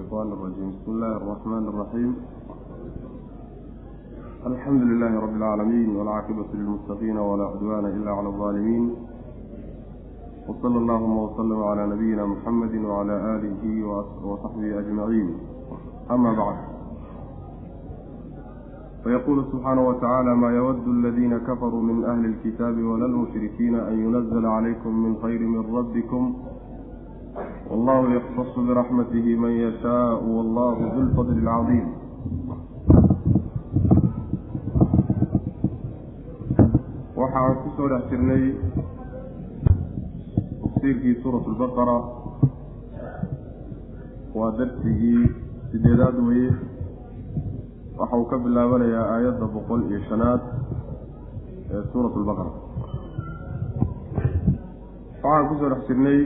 الشيطان الرجيم بسم الله الرحمن الرحيم الحمد لله رب العالمين والعاقبة للمتقين ولا عدوان إلا على الظالمين وصلى اللهم وسلم على نبينا محمد وعلى آله وصحبه أجمعين أما بعد فيقول سبحانه وتعالى ما يود الذين كفروا من أهل الكتاب ولا المشركين أن ينزل عليكم من خير من ربكم wallahu yaktasu biraxmatihi man yashaau wallahu du lfadli alcadiim waxa aan ku soo dhex jirnay tafsiirkii suurat lbaqara waa darsigii sideedaad weye waxa uu ka bilaabanayaa aayadda boqol iyo shanaad ee suurat lbaqara waxaan ku soo dhex jirnay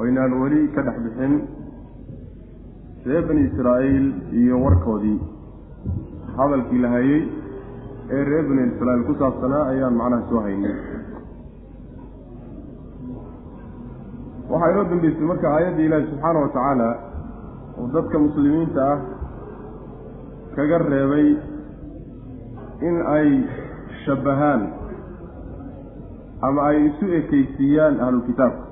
oo inaan weli ka dhex bixin reer bani israa'iil iyo warkoodii. Hadalkii la hayay ee reer bani israa'iil ku saabsanaa ayaan macnaha soo haynay. Waxaa inoo dambeysay marka aayaddii ilaahi subxaana wa tacaala uu dadka muslimiinta ah kaga reebay in ay shabbahaan ama ay isu ekeysiiyaan ahlulkitaabka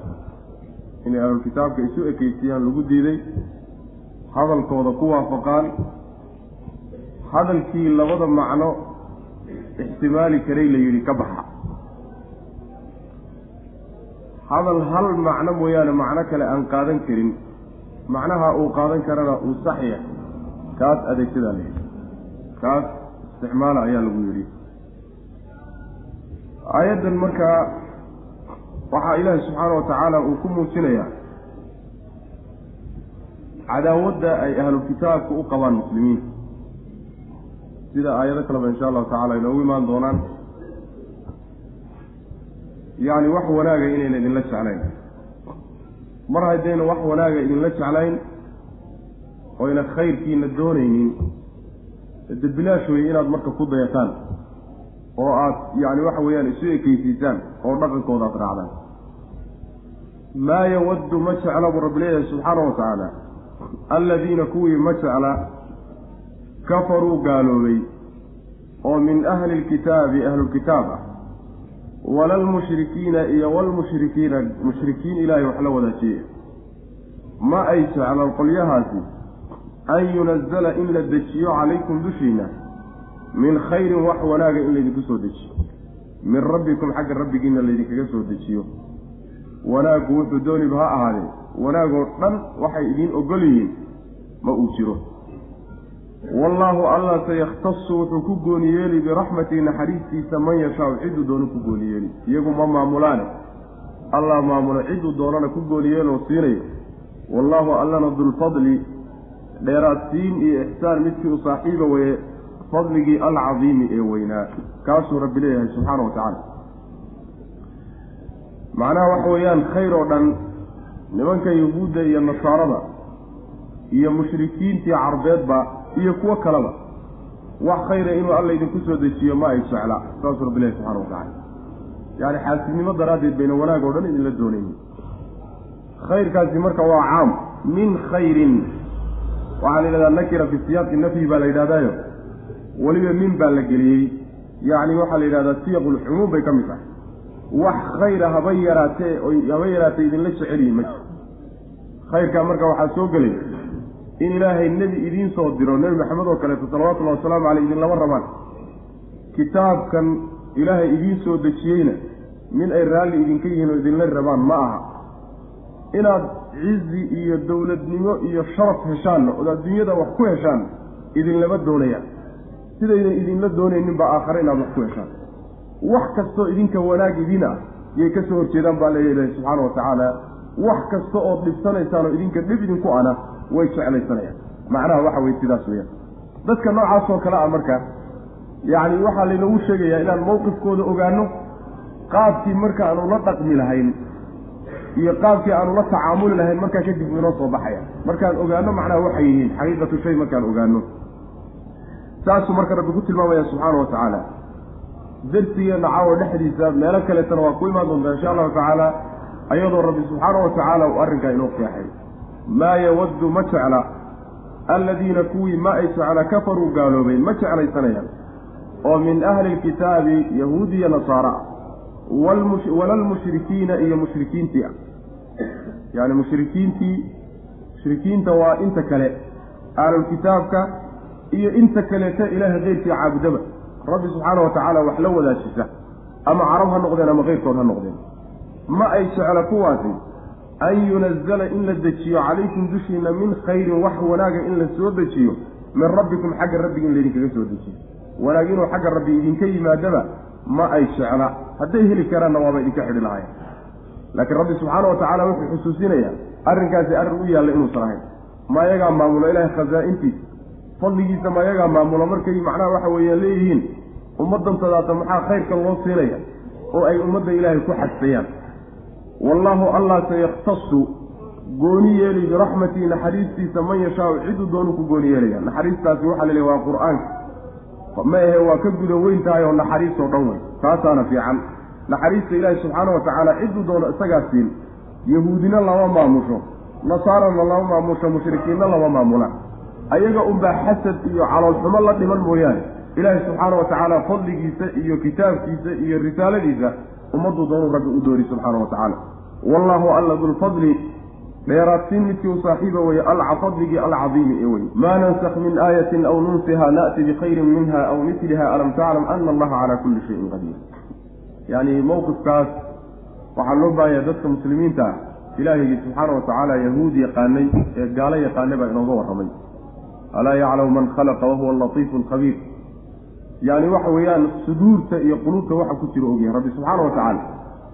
inay ahlulkitaabka isu ekeysiyaan lagu diiday hadalkooda ku waafaqaan hadalkii labada macno ixtimaali karay la yidhi ka baxa. Hadal hal macno mooyaane macno kale aan qaadan karin macnaha uu qaadan karana uu sax yahay kaas adeegsadaa la yidhi. Kaas isticmaala ayaa lagu yidhi. Aayaddan markaa waxaa ilaahi subxaana wa tacaala uu ku muujinayaa cadaawadda ay ahlulkitaabka u qabaan muslimiinta sida aayado kaleba insha allahu tacala inoogu imaan doonaan. Yacni wax wanaaga inayna idinla jeclayn. Mar haddayna wax wanaaga idinla jeclayn oyna khayrkiina doonaynin debilaash weye inaad marka ku dayataan oo aad yacni waxa weeyaan isu ekeysiisaan oo dhaqankooda aad raacdaan. Maa yawaddu ma jecla buu rabbi leeyahay subxaana wa tacaala alladiina kuwii ma jecla kafaruu gaaloobay oo min ahli lkitaabi ahlulkitaab ah. Walalmushrikiina iyo walmushrikiina mushrikiin ilaahay wax la wadaajiye ma ay jeclaan qolyahaasi an yunazala in la dejiyo calaykum dushiina min khayrin wax wanaaga in laydinku soo dejiyo. Min rabbikum xagga rabbigiina laydinkaga soo dejiyo. Wanaaggu wuxuu dooniba ha ahaadee wanaagoo dhan waxay idiin ogol yihiin ma uu jiro. Wallaahu allah sayakhtasu wuxuu ku gooni yeeli biraxmatihi naxariistiisa man yashaau cidduu doono ku gooni yeeli iyagu ma maamulaane. Allah maamulo cidduu doonana ku gooni yeeloo siinayo. Wallaahu allana dulfadli dheeraadsiin iyo ixsaan midkii u saaxiiba weye fadligii alcadiimi ee weynaa. Kaasuu rabbi leeyahay subxaana wa tacaala. Macnaha waxa weeyaan khayr oo dhan nimanka yahuudda iyo nasaarada iyo mushrikiintii carbeedba iyo kuwo kaleba wax khayra inuu alla idinku soo dejiyo ma ay jecla saasuu rabbi leeyahy subxana wa tacaala. Yacni xaasidnimo daraaddeed bayna wanaag oo dhan idinla doonaynin. Khayrkaasi marka waa caam min khayrin. Waxaa la yidhahdaa nakira fi siyaaqi nafyi baa la yidhahdaayo weliba min baa la geliyey. Yacni waxaa la yidhahdaa siyaqulxumuum bay ka mid tahay. Wax khayra haba yaraatee oy haba yaraatee idinla jecelyihin ma jiro. Khayrkaa marka waxaa soo gelay in ilaahay nebi idiin soo diro nebi maxamed oo kaleeto salawatullahi wasalaamu caleyh idinlama rabaan. Kitaabkan ilaahay idiin soo dejiyeyna min ay raalli idinka yihiin oo idinla rabaan ma aha. Inaad cizi iyo dowladnimo iyo sharaf heshaanna ood adduunyada wax ku heshaan idinlama doonayaan sidaydan idinla doonaynin baa aakhare inaad wax ku heshaan wax kastoo idinka wanaag idin ah yay ka soo horjeedaan baa leeyahay subxaana wa tacaala. Wax kasta ood dhibsanaysaan oo idinka dhib idinku ana way jeclaysanayaan. Macnaha waxa weye sidaas weyaan dadka noocaasoo kale ah marka yacni waxaa laynoogu sheegayaa inaan mawqifkooda ogaano qaabkii marka aanu la dhaqmi lahayn iyo qaabkii aanu la tacaamuli lahayn markaa kadib inoo soo baxaya. Markaan ogaano macnaha waxay yihiin xaqiiqatu shay markaan ogaano saasuu marka rabbi ku tilmaamaya subxaana wa tacaala. Darsigeenna caawa dhexdiisa meelo kaleetana waa ku imaan doontaa insha allahu tacaala ayadoo rabbi subxaana wa tacaala uu arrinkaa inoo keexay maa yawaddu ma jecla alladiina kuwii ma ay jecla kafaruu gaaloobeen ma jeclaysanayaan. Oo min ahli lkitaabi yahuudiya nasaara walalmushrikiina iyo mushrikiintii ah. Yacni mushrikiintii mushrikiinta waa inta kale ahlulkitaabka iyo inta kaleeta ilaahay keyrkii caabudaba. Rabbi subxaana wa tacaala wax la wadaajisa ama carab ha noqdeen ama keyrkood ha noqdeen. Ma ay jecla kuwaasi an yunazala in la dejiyo calaykum dushiina min khayrin wax wanaaga in la soo dejiyo min rabbikum xagga rabbiga in laydinkaga soo dejiyo. Wanaag inuu xagga rabbi idinka yimaadaba ma ay jecla. Hadday heli karaanna waaba idinka xidhi lahayen laakiin rabbi subxaana wa tacaala wuxuu xusuusinayaa arrinkaasi arrin u yaalla inuusan ahayn ma ayagaa maamulo ilaahay khasaa-intiisa fadligiisa ma ayagaa maamulo. Markay macnaha waxa weeyaan leeyihiin ummaddantadaata maxaa khayrkan loo siinaya oo ay ummadda ilaahay ku xadfayaan? Wallaahu allah sayakhtasu gooni yeeli biraxmatii naxariistiisa man yashaau ciduu doonu ku gooni yeelaya. Naxariistaasi waxaa la leehay waa qur'aanka ma ahe waa ka guda weyn tahay oo naxariistoo dhan wey taasaana fiican. Naxariista ilaahi subxaana wa tacaala ciduu doono isagaa siin. Yahuudina lama maamusho. Nasaarana lama maamusho. Mushrikiinna lama maamula ayaga unbaa xasad iyo caloolxumo la dhiman mooyaane. Ilaahi subxaana wa tacaala fadligiisa iyo kitaabkiisa iyo risaaladiisa ummaduu doonuu rabbi u doori subxaana wa tacaala. Wallaahu alla dulfadli dheeraadsiin midkii u saaxiiba weye fadligii alcadiimi ee wey maa nansakh min aayatin aw nunsiha na'ti bikhayrin minha aw mitliha alam taclam ana allaha calaa kulli shayin qadiir. Yacni mowqifkaas waxaa loo baahaya dadka muslimiinta ah. Ilaahigii subxaana wa yahuud yaqaanay ee gaalo yaqaanay baa inooga warramay alaa yaclamu man khalaqa wahuwa alatiifu alkhabiir yacni waxa weeyaan suduurta iyo quluubta waxa ku jiro ogyahay rabbi subxaana wa tacaala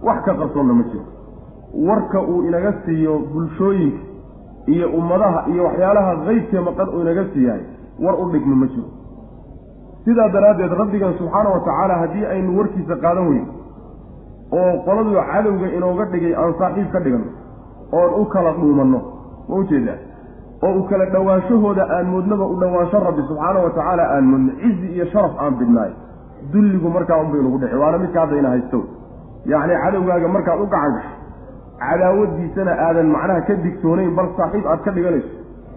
wax ka qarsoonna ma jiro. Warka uu inaga siiyo bulshooyinka iyo ummadaha iyo waxyaalaha qeybkee maqan uu inaga siiyahay war u dhigmo ma jiro. Sidaa daraaddeed rabbigan subxaana wa tacaala haddii aynu warkiisa qaadan weyno oo qoladuu cadowga inooga dhigay aan saaxiib ka dhiganno oon u kala dhuumanno ma u jeedaa oo u kala dhowaanshahooda aan moodnaba u dhowaansho rabbi subxaana wa tacaala aan moodno cizi iyo sharaf aan bidnaay. Dulligu markaa unbay nagu dhici waana midka haddayna haysto. Yacni cadowgaaga markaad u gacan gasho. Cadaawadiisana aadan macnaha ka digtoonayn bal saaxiib aad ka dhiganayso.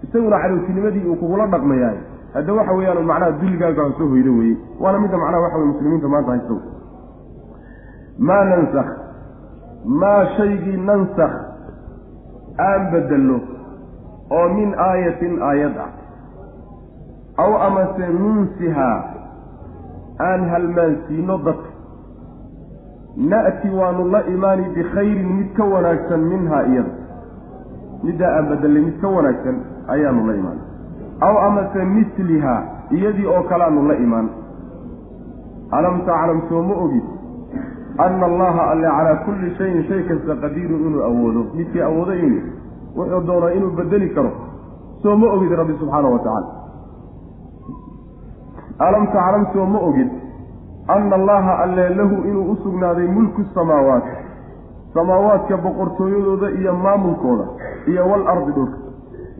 Isaguna cadowtinimadii uu kugula dhaqmayahay hadda waxa weeyaan macnaha dulligaaga aan soo hoydo weye waana midda macnaha waxa weye muslimiinta maanta haysto. Maa nansakh maa shaygii nansakh aan bedelno oo min aayatin aayad ah aw amase nunsihaa aan halmaansiino dadka na'ti waanu la imaani bikhayrin mid ka wanaagsan minhaa iyada. Middaa aan bedelnay mid ka wanaagsan ayaanu la imaan aw amase mislihaa iyadii oo kaleaanu la imaan. Alam taclam soo ma ogid? Anna allaha alle calaa kulli shayin shay kasta qadiirun inuu awoodo. Midkii awoodo inuu wuxuu doonaa inuu bedeli karo. Soo ma ogid rabbi subxaana wa tacaala. Alam taclam soo ma ogid anna allaha alle lahu inuu u sugnaaday mulku samaawaat samaawaadka boqortooyadooda iyo maamulkooda iyo walardi dhulka.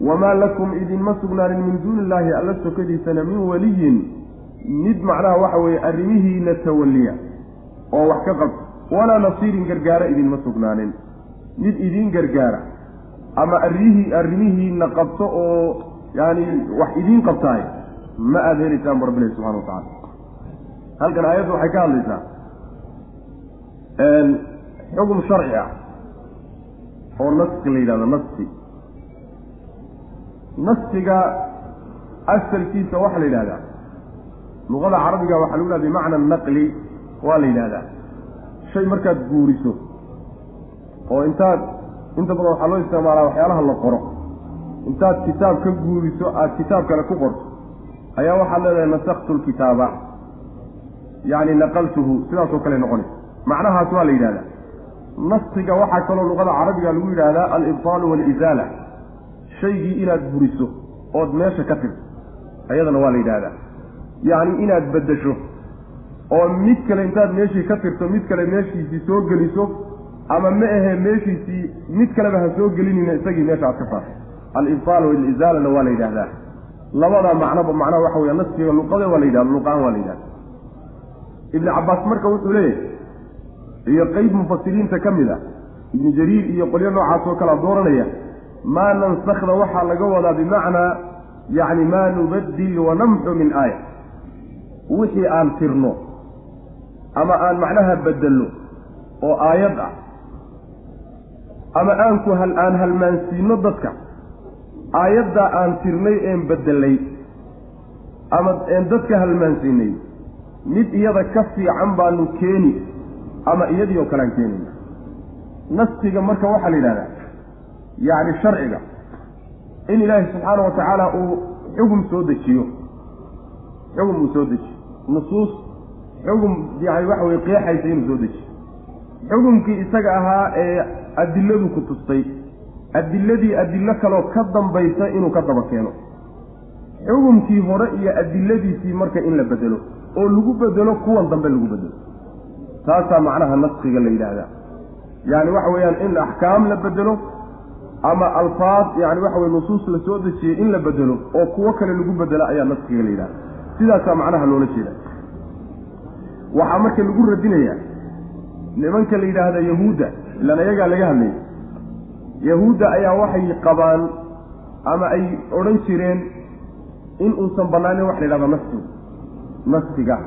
Wamaa lakum idinma sugnaanin min duuni illaahi alla sokadiisana min waliyin. Mid macnaha waxa weeye arrimihiina tawalliya oo wax ka qabta. Walaa nasiirin gargaara idinma sugnaanin. Mid idiin gargaara ama arihii arrimihiina qabto oo yaani wax idiin qabtaay ma aada helaysaan barbilay subxana wa tacala halkan aayaddu waxay ka hadlaysaa xukm sharci ah oo naski la yidhahdo naski naskiga asalkiisa waxaa la yidhahdaa luqada carabiga waxaa lagu yidhahda bimacna naqli waa la yidhahdaa. Shay markaad guuriso oo intaad inta badan waxaa loo isticmaalaa waxyaalaha la qoro. Intaad kitaab ka guuriso aada kitaab kale ku qorto. Ayaa waxaad leedahay nasaktu lkitaaba yacni naqaltuhu sidaasoo kale noqonaysa macnahaas waa la yidhahdaa naskiga waxaa kaloo luqada carabiga lagu yidhaahdaa alibtaalu waalizaala shaygii inaad buriso ood meesha ka tirto. Ayadana waa la yidhaahdaa. Yacni inaad beddesho oo mid kale intaad meeshii ka tirto mid kale meeshiisii soo geliso ama ma ahe meeshiisii mid kaleba ha soo gelinina isagii meesha aad ka saarto alibtaal walizaalana waa la yidhaahdaa. Labada macnoba macnaha waxa weya naskiga luqada waa la yidhahda luqaan waa la yidhahda ibnu cabbaas marka wuxuu leeyahay iyo qeyb mufasiriinta ka mid a ibnu jariir iyo qolyo noocaas oo kalea dooranaya maa nansakda waxaa laga wadaa bimacnaa yacni maa nubadil wanamxu min aaya. Wixii aan tirno ama aan macnaha bedelno oo aayad ah ama aanku hal aan halmaansiino dadka. Aayaddaa aan tirnay een bedelay. Ama een dadka halmaansiinay. Mid iyada ka fiican baanu keeni. Ama iyadii oo kale aan keenayna naskiga marka waxaa la yidhahdaa yacni sharciga in ilaahi subxaana wa tacaala uu xugum soo dejiyo. Xugum uu soo dejiyo. Nusuus xugum yani waxa weye qeexaysa inuu soo dejiyo xugumkii isaga ahaa ee adiladu ku tustay. Adiladii adilo kaloo ka dambaysa inuu ka daba keeno. Xugumkii hore iyo adiladiisii marka in la bedelo oo lagu bedelo kuwan dambe lagu bedelo. Taasaa macnaha naskiga la yidhaahdaa. Yani waxa weeyaan in axkaam la bedelo ama alfaad yani waxa weye nusuus la soo dejiyey in la bedelo oo kuwo kale lagu bedelo ayaa naskiga la yidhahda sidaasaa macnaha loola jeeda waxaa marka lagu radinayaa nimanka la yidhaahda yahuudda ilaan ayagaa laga hadlayay yahuudda ayaa waxay qabaan ama ay odhan jireen in uusan bannaanin wax la yidhahda nafsigu nafsiga.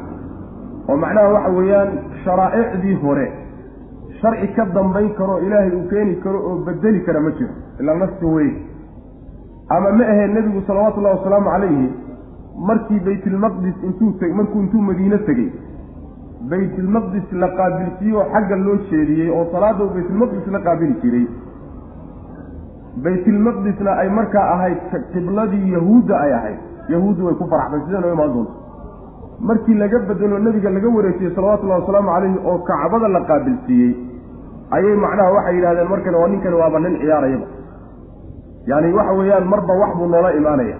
Oo macnaha waxa weeyaan sharaa'icdii hore sharci ka dambayn karo ilaahay uu keeni karo oo bedeli kara ma jiro ilaa nafsi wey ama ma aheen nebigu salawaatullahi wasalaamu calayhi markii baytilmaqdis intuu markuu intuu madiine tegey baytilmaqdis la qaabilsiiye oo xagga loo jeediyey oo salaada uu baytilmaqdis la qaabili jiray. Baytilmaqdisna ay markaa ahayd qibladii yahuudda ay ahayd. Yahuuddu way ku faraxday sida noo imaan doonto. Markii laga bedelo nebiga laga wareejiyey salawatullahi wasalaamu calayhi oo kacbada la qaabilsiiyey ayay macnaha waxay yidhahdeen markan waa ninkan waaba nin ciyaarayaba yacni waxa weeyaan marba wax buu noola imaanaya.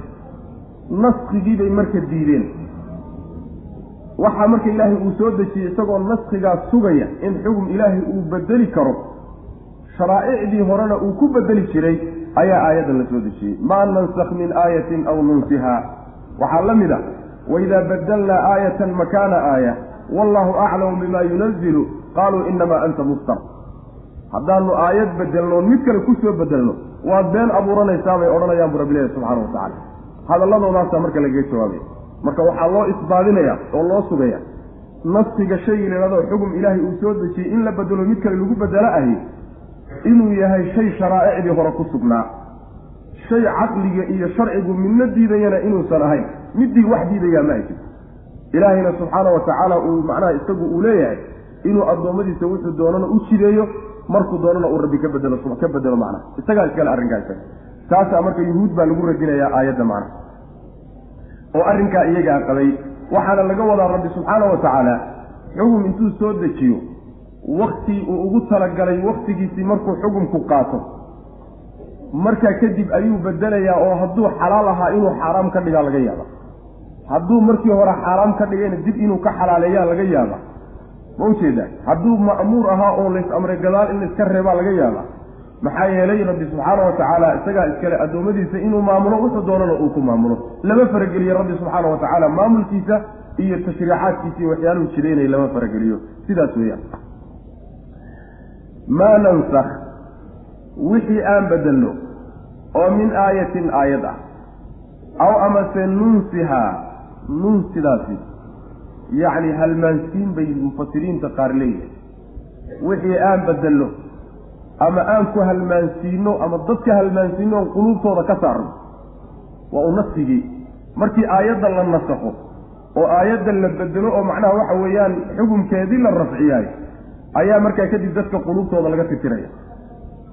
Naskigii bay marka diideen waxaa marka ilaahay uu soo dejiyey isagoo naskigaas sugaya in xugum ilaahay uu bedeli karo sharaa'icdii horena uu ku bedeli jiray ayaa aayaddan la soo dejiyey maa nansakh min aayatin aw nunsiha. Waxaa la mid a waidaa badalnaa aayatan makaana aaya wallahu aclamu bima yunazilu qaaluu inamaa anta muftar. Haddaanu aayad bedelnoon mid kale ku soo bedelno waad been abuuranaysaa bay odhanayaan bu rabbilahi subxaana watacala hadalladoodaasa marka lagaga jawaabaya marka waxaa loo isbaadinaya oo loo sugaya nafsiga shaygii laydhahdo xugum ilaahay uu soo dejiyey in la bedelo mid kale lagu bedelo ahi inuu yahay shay sharaa'icdii hore ku sugnaa. Shay caqliga iyo sharcigu midna diidayana inuusan ahayn middii wax diidayaa ma jirto ilaahayna subxaana wa tacaala uu macnaha isagu uu leeyahay inuu addoommadiisa wuxuu doonana u jideeyo markuu doonana uu rabbi ka bedelo ka bedelo macnaha. Isagaa iskale arrinkaa isaga taasaa marka yuhuud baa lagu radinayaa aayadda macnaha oo arrinkaa iyagaa qabay waxaana laga wadaa rabbi subxaana wa tacaala xugum intuu soo dejiyo waktii uu ugu talagalay waktigiisii markuu xugumku qaato. Markaa kadib ayuu bedelayaa oo hadduu xalaal ahaa inuu xaaraam ka dhigaa laga yaaba hadduu markii hore xaaraam ka dhigayna dib inuu ka xalaaleeyaa laga yaaba ma u jeedaa hadduu ma'muur ahaa oo lays amray gadaal in layska reebaa laga yaaba maxaa yeelay rabbi subxaana wa tacaala isagaa iskale addoommadiisa inuu maamulo wuxuu doonana uu ku maamulo. lama farageliyo rabbi subxaana wa tacaala maamulkiisa iyo tashriicaadkiisa iyo waxyaaluhu jiraynay lama farageliyo. sidaas weeyaan. maa nansakh wixii aan bedelno oo min aayatin aayad ah aw amase nunsihaa nunsidaasi yacni halmaansiin bay mufasiriinta qaar leeyihiin wixii aan bedelno ama aan ku halmaansiino ama dadka halmaansiino on quluubtooda ka saarno. Waa uu nasigii markii aayadda la nasakho oo aayadda la bedelo oo macnaha waxa weeyaan xukumkeedii la rafciyaay ayaa markaa kadib dadka quluubtooda laga tirtiraya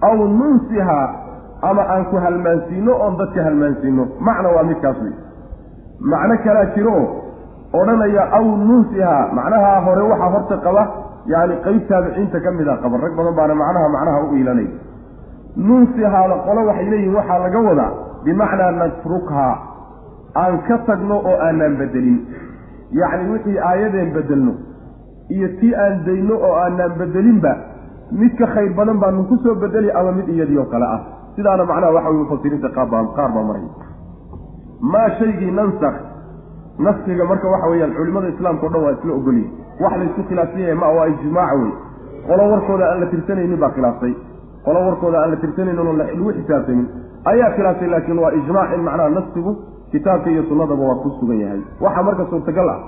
aw nunsihaa ama aan ku halmaansiino oon dadka halmaansiino. Macna waa midkaas wey macno kalaa jiro oo odhanaya aw nunsihaa macnaha hore waxaa horta qaba yacni qeyb taabiciinta ka mid a qaba rag badan baana macnaha macnaha u iilanay nunsihaada qolo waxay leeyihiin waxaa laga wadaa bimacnaa nasrukhaa aan ka tagno oo aanaan bedelin yacni wixii aayadeen bedelno iyo tii aan dayno oo aanaan bedelinba mid ka khayr badan baanu ku soo bedeli ama mid iyadii oo kale ah sidaana macnaha waxa weye mufasiriinta qaarbaa qaar baa maray maa shaygii nansakh naskiga marka waxa weeyaan culimada islaamka o dhan waa isla ogolyihin wax laysku khilaafsan yahay ma waa ijmaac wey qolo warkooda aan la tirsanaynin baa khilaaftay qolo warkooda aan la tirsanan oo lagu xisaabtamin ayaa khilaaftay laakiin waa ijmaac in macnaha nafsigu kitaabka iyo sunnadaba waa ku sugan yahay. Waxaa marka suurtagal ah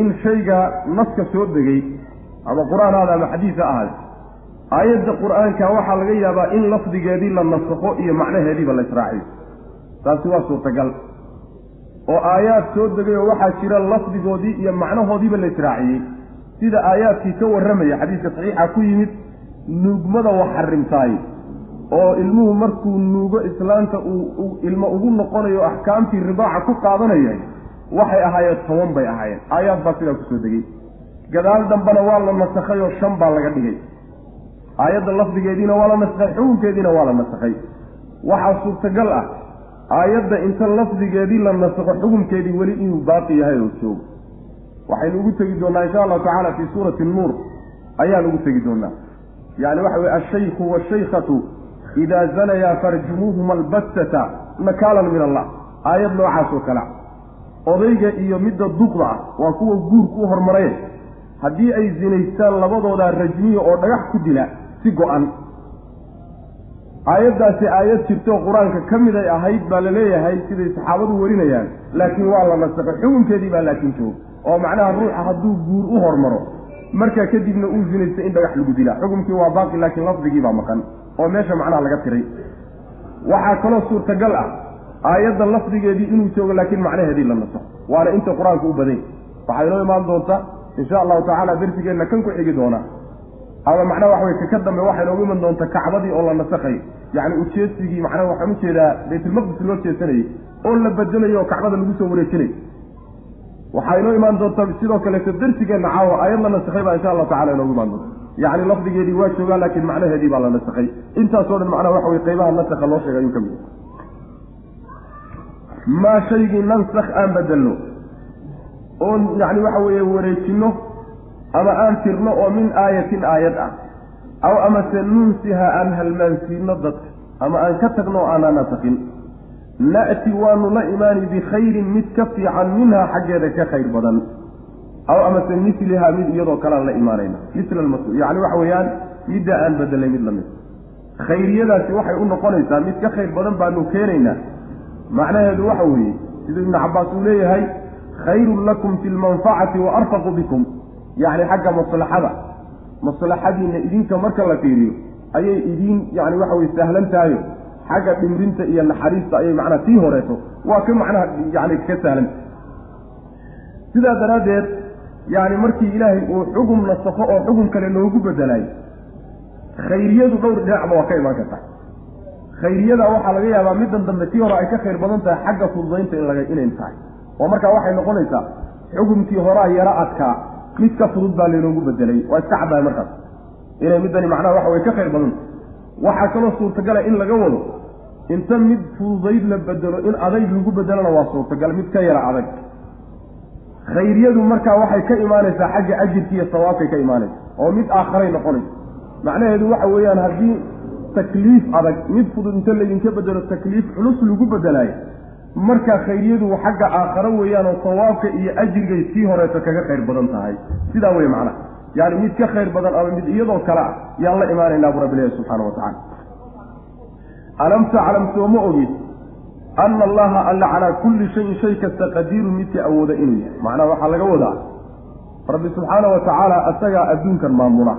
in shayga naska soo degay ama qur'aan aada ama xadiisa ahaad aayadda qur'aanka waxaa laga yaabaa in lafdigeedii la nasakho iyo macnaheediiba la israaciyo. Taasi waa suurtagal oo aayaad soo degay oo waxaa jira lafdigoodii iyo macnahoodiiba la israaciyey. Sida aayaadkii ka warramaya xadiiska saxiixa ku yimid nuugmada wax xarimtaay oo ilmuhu markuu nuugo islaanta uu ilmo ugu noqonayo axkaamtii ridaaca ku qaadanaya waxay ahaayeen toban bay ahaayeen. Aayaad baa sidaa ku soo degay. Gadaal dambena waa la nasakhay oo shan baa laga dhigay. Aayadda lafdigeediina waa la nasakhay xukunkeediina waa la nasakhay. Waxaa suurtagal ah aayadda inta lafdigeedii la nasakho xukunkeedii weli inuu baaqi yahay oo joogo. Waxaynu ugu tegi doonaa insha allahu tacaala fii suurati nuur. Ayaan ugu tegi doonaa. Yani waxa weye ashaykhu waashaykhatu idaa zanayaa farjumuuhuma albattata nakaalan min allah. Aayad noocaas oo kale. Odayga iyo midda duqda ah waa kuwa guurku u hormaray haddii ay zinaystaan labadoodaa rajmiya oo dhagax ku dila si go-an aayaddaasi aayad jirto qur'aanka ka mid ay ahayd baa la leeyahay siday saxaabadu warinayaan laakiin waa la nasakay xukunkeedii baa laakiin joog oo macnaha ruuxa hadduu guur u hormaro. Markaa kadibna uu zinaysta in dhagax lagu dilaa. Xukunkii waa baaqi laakiin lafdigii baa maqan oo meesha macnaha laga tiray. Waxaa kaloo suurtagal ah aayadda lafdigeedii inuu joogo laakiin macnaheedii la naso. Waana inta qur'aanka u baday. Waxaa inoo imaan doonta insha allahu tacaala darsigeenna kan ku xigi doonaa ama macnaha waxa wey kaka dambe waxay noogu iman doonta kacbadii oo la nasakhay. Yacni ujeedsigii macnaha waxaan u jeedaa baytulmaqdis loo jeesanayey oo la bedelayo oo kacbada lagu soo wareejinay. Waxaa inoo imaan doonta sidoo kaleeto darsigeenna caawa aayad la nasakhay baa insha allahu tacala inoogu imaan doonta. Yacni lafdigeedii waa joogaa laakiin macnaheedii baa la nasakhay. Intaasoo dhan macnaha waxa wey qeybaha nasakha loo sheegay ayuu ka mid maa shaygii nansakh aan bedelno oon yacni waxa weeye wareejinno ama aan tirno oo min aayatin aayad ah. Aw amase nunsiha aan halmaansiino dadka ama aan ka tagno o aanaa nasakhin na'ti waanu la imaani bikhayrin mid ka fiican minhaa xaggeeda ka khayr badan. Aw amase mislihaa mid iyadoo kalean la imaanayna misla yacni waxa weeyaan midda aan bedelay mid la mid khayriyadaasi waxay u noqonaysaa mid ka khayr badan baanu keenaynaa. Macnaheedu waxa weeye siduu ibnu cabbaas uu leeyahay khayrun lakum fi lmanfacati wa arfaqu bikum yacni xagga maslaxada. Maslaxadiina idinka marka la fiiriyo ayay idiin yani waxa weye sahlan tahayo xagga dhimrinta iyo naxariista ayay macnaha tii horeeto waa ka macnaha yani ka sahlan. Sidaa daraaddeed yani markii ilaahay uu xugum nasakho oo xugum kale noogu bedelayo khayriyadu dhowr dhinacba waa ka imaan karta. Khayriyada waxaa laga yaabaa middan dambe tii hore ay ka khayr badan tahay xagga fududaynta inlaga inay tahay. Oo markaa waxay noqonaysaa xukumkii horaa yaro adkaa mid ka fudud baa laynoogu bedelay. Waa iska caddahay markaas. Inay middani macnaha waxa way ka khayr badanta waxaa kaloo suurtagala in laga wado inta mid fududayd la bedelo in adayg lagu bedelona waa suurtagal mid ka yara adag. Khayriyadu markaa waxay ka imaanaysaa xagga ajirka iyo sawaabkay ka imaanaysa oo mid aakharay noqonaysa. Macnaheedu waxa weeyaan haddii takliif adag mid fudud inta laydinka bedelo takliif culus lagu bedelaayo marka khayriyadu xagga aakharo weeyaan oo sawaabka iyo ajrigay sii horeeto kaga khayr badan tahay. Sidaa wey macnaha. Yani mid ka khayr badan ama mid iyadoo kale ah yaan la imaanaynaa bu rabbilahi subxaana wa tacala alam taclam sooma ogid ana allaha alla calaa kulli shayin shay kasta qadiirun midka awooda inuu yahay. Macnaha waxaa laga wadaa rabbi subxaana wa tacaala isagaa adduunkan maamula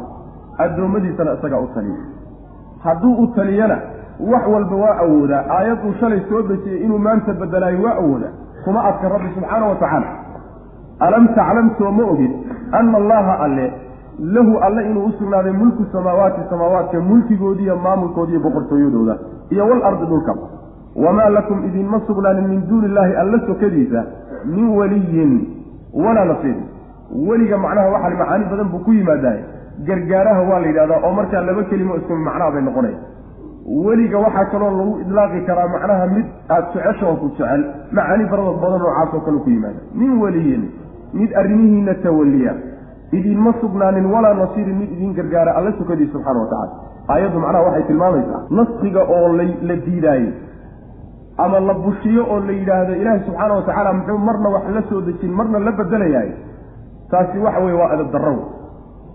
addoommadiisana isagaa u taliya. Hadduu u taliyana wax walba waa awoodaa. Aayad uu shalay soo dejiyey inuu maanta bedelaayo waa awoodaa. Kuma adka rabbi subxaana wa tacaala. Alam taclam soo ma ogid ana allaha alle lahu alle inuu u sugnaaday mulku samaawaati samaawaadka mulkigoodiiyo maamulkoodiiyo boqortooyadooda iyo walardi dhulka. Wamaa lakum idinma sugnaanin min duuni illaahi alla sokadiisa min weliyin walaa nasiir weliga macnaha waxaa macaani badan buu ku yimaadaay gargaaraha waa la yidhahdaa oo markaa laba kelimo isku macnaha bay noqonaya weliga waxaa kaloo lagu idlaaqi karaa macnaha mid aada jeceshaoo ku jecel macaani faradood badan oo kale ku yimaada. Min weliyin mid arrimihiina tawaliya idinma sugnaanin walaa nasiirin mid idin gargaara alla sukadii subxaana wa tacala aayaddu macnaha waxay tilmaamaysaa naskiga oo la diidaayey ama la bushiyo oo la yidhaahdo ilaahi subxaana wa tacaala muxuu marna wax la soo dejin marna la bedelayahay taasi waxa weye waa adab darro.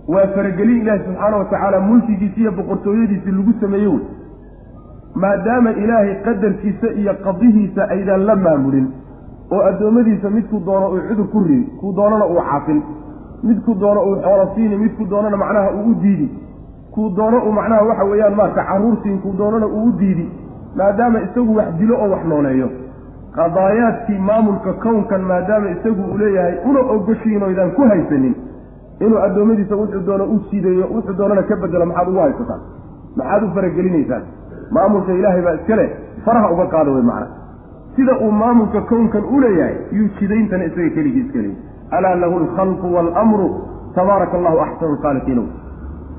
Waa faragelin ilaahi subxaana wa tacaala mulkigiisi iyo boqortooyadiisi lagu sameeye wey maadaama ilaahay qadarkiisa iyo qadihiisa aydan la maamulin oo addoommadiisa midkuu doono uu cudur ku ridi kuu doonana uu xaafin midkuu doono uu xoolo siini midkuu doonana macnaha uu u diidi. Kuu doono uu macnaha waxa weeyaan maarata carruur siin kuu doonana uu u diidi. Maadaama isagu wax dilo oo wax nooleeyo. Qadaayaadkii maamulka kownkan maadaama isagu uu leeyahay una ogoshiin oydaan ku haysanin. Inuu addoommadiisa wuxuu doono u siideeyo wuxuu doonana ka bedelo maxaad ugu haysataan maxaad u faragelinaysaan maamulka ilaahay baa iska leh faraha uga qaada wey macna. Sida uu maamulka kownkan u leeyahay yuu jidayntana isaga keligii iska alaa lahu alkhalqu waalamru tabaaraka allahu axsanu lkhaaliqiin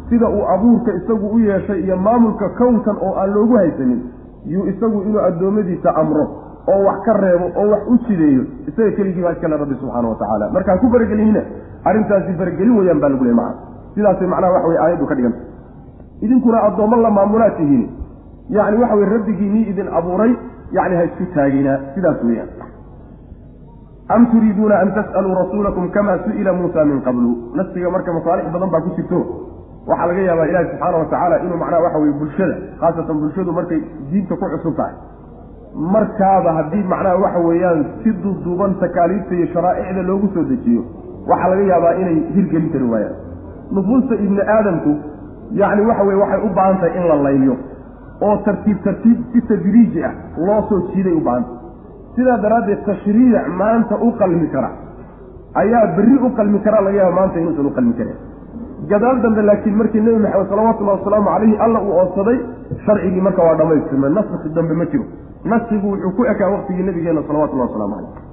sida uu abuurka isagu u yeeshay iyo maamulka kownkan oo aan loogu haysanin yuu isagu inuu addoommadiisa amro oo wax ka reebo oo wax u jideeyo isaga keligii baa iskale rabbi subxaana wa tacaala. Markaa ku faragelinina arrintaasi faragelin weyaan baa lagu leey macana sidaasay macnaha waxa weye aayaddu ka dhiganta idinkuna addoommo la maamulaad tihiin yacni waxa weye rabbigiinii idin abuuray yacni ha isku taaginaa sidaas weeyaan. Am turiiduuna an tas'aluu rasuulakum kamaa su'ila muusa min qablu? Nafsiga marka masaalix badan baa ku jirto. Waxaa laga yaabaa ilaahi subxaana wa tacaala inuu macnaha waxa weye bulshada khaasatan bulshadu markay diinta ku cusub tahay. Markaaba haddii macnaha waxa weeyaan si duuduuban takaaliifta iyo sharaa'icda loogu soo dejiyo waxaa laga yaabaa inay hirgelin kari waayaan. Nufuusta ibni aadamku yacni waxa weye waxay u baahan tahay in la layliyo oo tartiib tartiib si tadriiji ah loo soo jiiday u baahantay sidaa daraaddeed tashriic maanta u qalmi kara. Ayaa berri u qalmi karaa laga yaaba maanta inuusan u qalmi karin gadaal dambe laakiin markii nebi maxamed salawatullahi wasalaamu calayhi alla uu oodsaday sharcigii marka waa dhammaystirmay naskhi dambe ma jiro. Naskigu wuxuu ku ekaa waqtigii nabigeena salawatullahi waslamu calayh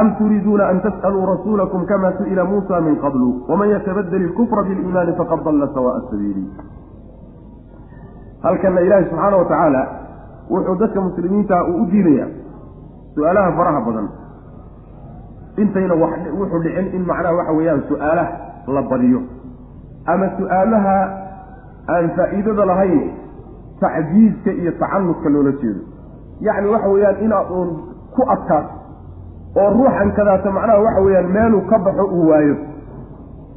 am turiiduuna an tas'aluu rasuulakum kama su'ila muusa min qablu? Waman yatabadel ilkufra biliimaani faqad dalla sawa'a sabiili halkanna ilaahi subxaana wa tacaala wuxuu dadka muslimiinta uu u diidayaa su'aalaha faraha badan. Intayna wuxuu dhicin in macnaha waxa weeyaan su'aalaha la badiyo. Ama su'aalaha aan faa'iidada lahayn tacjiizka iyo tacanudka loola jeedo. Yacni waxa weeyaan inaad uun ku adkaato oo ruuxan kadaata macnaha waxa weeyaan meeluu ka baxo uu waayo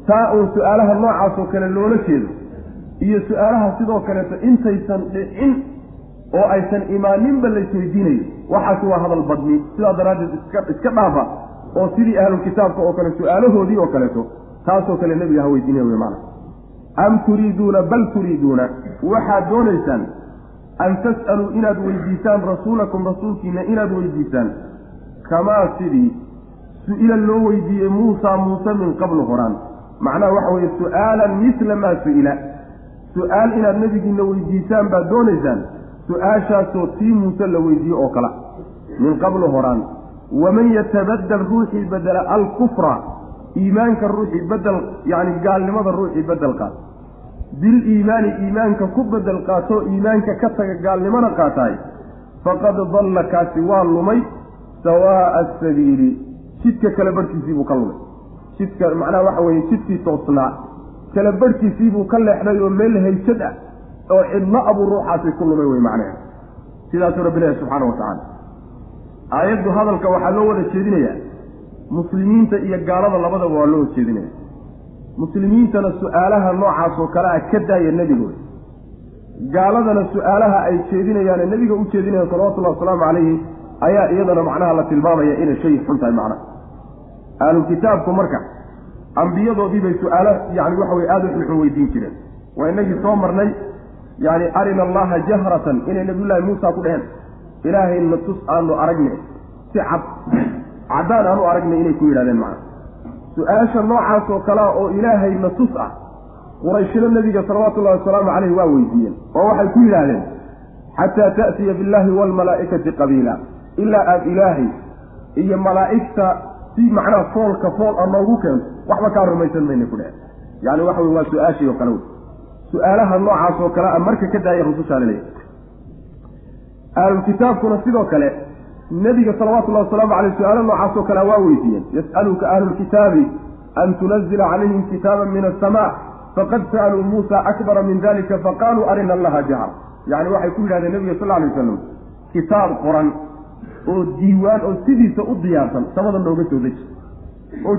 taa uun su'aalaha noocaas oo kale loola jeedo iyo su'aalaha sidoo kaleeto intaysan dhicin oo aysan imaaninba laysweydiinayo waxaasi waa hadal badni. Sidaa daraaddeed iska dhaafa oo sidii ahlulkitaabka oo kale su'aalahoodii oo kaleeto taasoo kale nebiga ha weydiinaya wey macana am turiiduuna bal turiiduuna waxaad doonaysaan an tas'aluu inaad weydiisaan rasuulakum rasuulkiina inaad weydiisaan kamaa sidii su'ila loo weydiiyey muusa muuse min qablu horaan. Macnaha waxa weeye su'aalan misla maa su'ila su'aal inaad nebigiina weydiisaan baad doonaysaan su'aashaasoo tii muuse la weydiiye oo kala min qablu horaan. Waman yatabadal ruuxii bedela alkufra iimaanka ruuxii bedel yacni gaalnimada ruuxii bedel qaato biliimaani iimaanka ku bedel qaatoo iimaanka ka taga gaalnimana qaataay faqad dalla kaasi waa lumay sawaa'a asabiili jidka kala barhkiisii buu ka lumay. Jidka macnaha waxa weeye jidkii toosnaa kala barhkiisii buu ka leexday oo meel haysad ah oo cidlo abuu ruuxaasi ku lumay wey macnaha. Sidaasuu rabbi leehay subxaana wa tacaala. Aayaddu hadalka waxaa loo wada jeedinayaa muslimiinta iyo gaalada labadaba waa loo jeedinaya. Muslimiintana su'aalaha noocaas oo kale ah ka daaya nebigooda. Gaaladana su'aalaha ay jeedinayaane nebiga u jeedinaya salawatullahi wasalaamu calayhi ayaa iyadana macnaha la tilmaamaya inay shay xun tahay macnaha. Ahlulkitaabku marka ambiyadoodii bay su'aalo yani waxa weye aada u xunxun weydiin jireen. Waa inagii soo marnay yani arina allaha jahratan inay nabiyullaahi muusa ku dheheen ilaahayna tus aanu aragne si cad caddaan aanu aragnay inay ku yidhahdeen macna. Su'aasha noocaas oo kalea oo ilaahayna tus ah qurayshino nebiga salawaatullahi wasalaamu caleyh waa weydiiyeen oo waxay ku yidhaahdeen xataa ta'tiya billaahi waalmalaa'ikati qabiila. Ilaa aada ilaahay iyo malaa'igta si macnaha foolka fool a noogu keento waxba kaa rumaysan mayna ku dheh. Yani waxa wey waa su'aashii oo kale wey su'aalaha noocaas oo kale a marka ka daaya rusushaa laleeyahy ahlulkitaabkuna sidoo kale nebiga salawatullahi wasalaamu caleyh su'aalo noocaas oo kale waa weydiiyeen. Yas'aluka ahlulkitaabi an tunazila calayhim kitaaban min asamaa faqad sa'aluu muusa akbara min dalika faqaaluu arina allaha jahar yacni waxay ku yidhahdeen nebiga sal alay wasalam kitaab qoran oo diiwaan oo sidiisa u diyaarsan samada nooga soo deji. Ma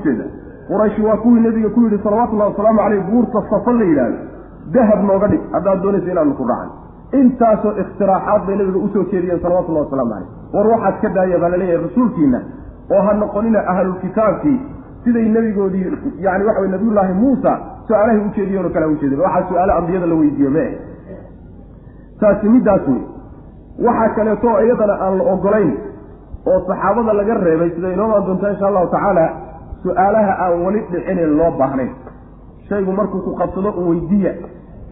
qurayshi waa kuwii nebiga ku yidhi salawatullahi wasalaamu caleyh buurta safa la yidhaahdo. Dahab nooga dhig haddaad doonaysa inaanu ku racan intaasoo iktiraaxaad bay nabiga u soo jeediyeen salawatullahi wasalaamu caleyh war waxaad ka daaya baa la leeyahay rasuulkiina oo ha noqonina ahlulkitaabkii siday nebigoodii yani waxa way nabiyullaahi muusa su'aalahay ujeediyeen oo kale ujeedin waxaa su'aale ambiyada la weydiiye mee. Taasi middaas wey waxaa kaleeto iyadana aan la ogolayn oo saxaabada laga reebay sida inoomaan doontaa insha allahu tacaala su'aalaha aan weli dhicinin loo baahnayn. Shaygu markuu ku qabsado un weydiiya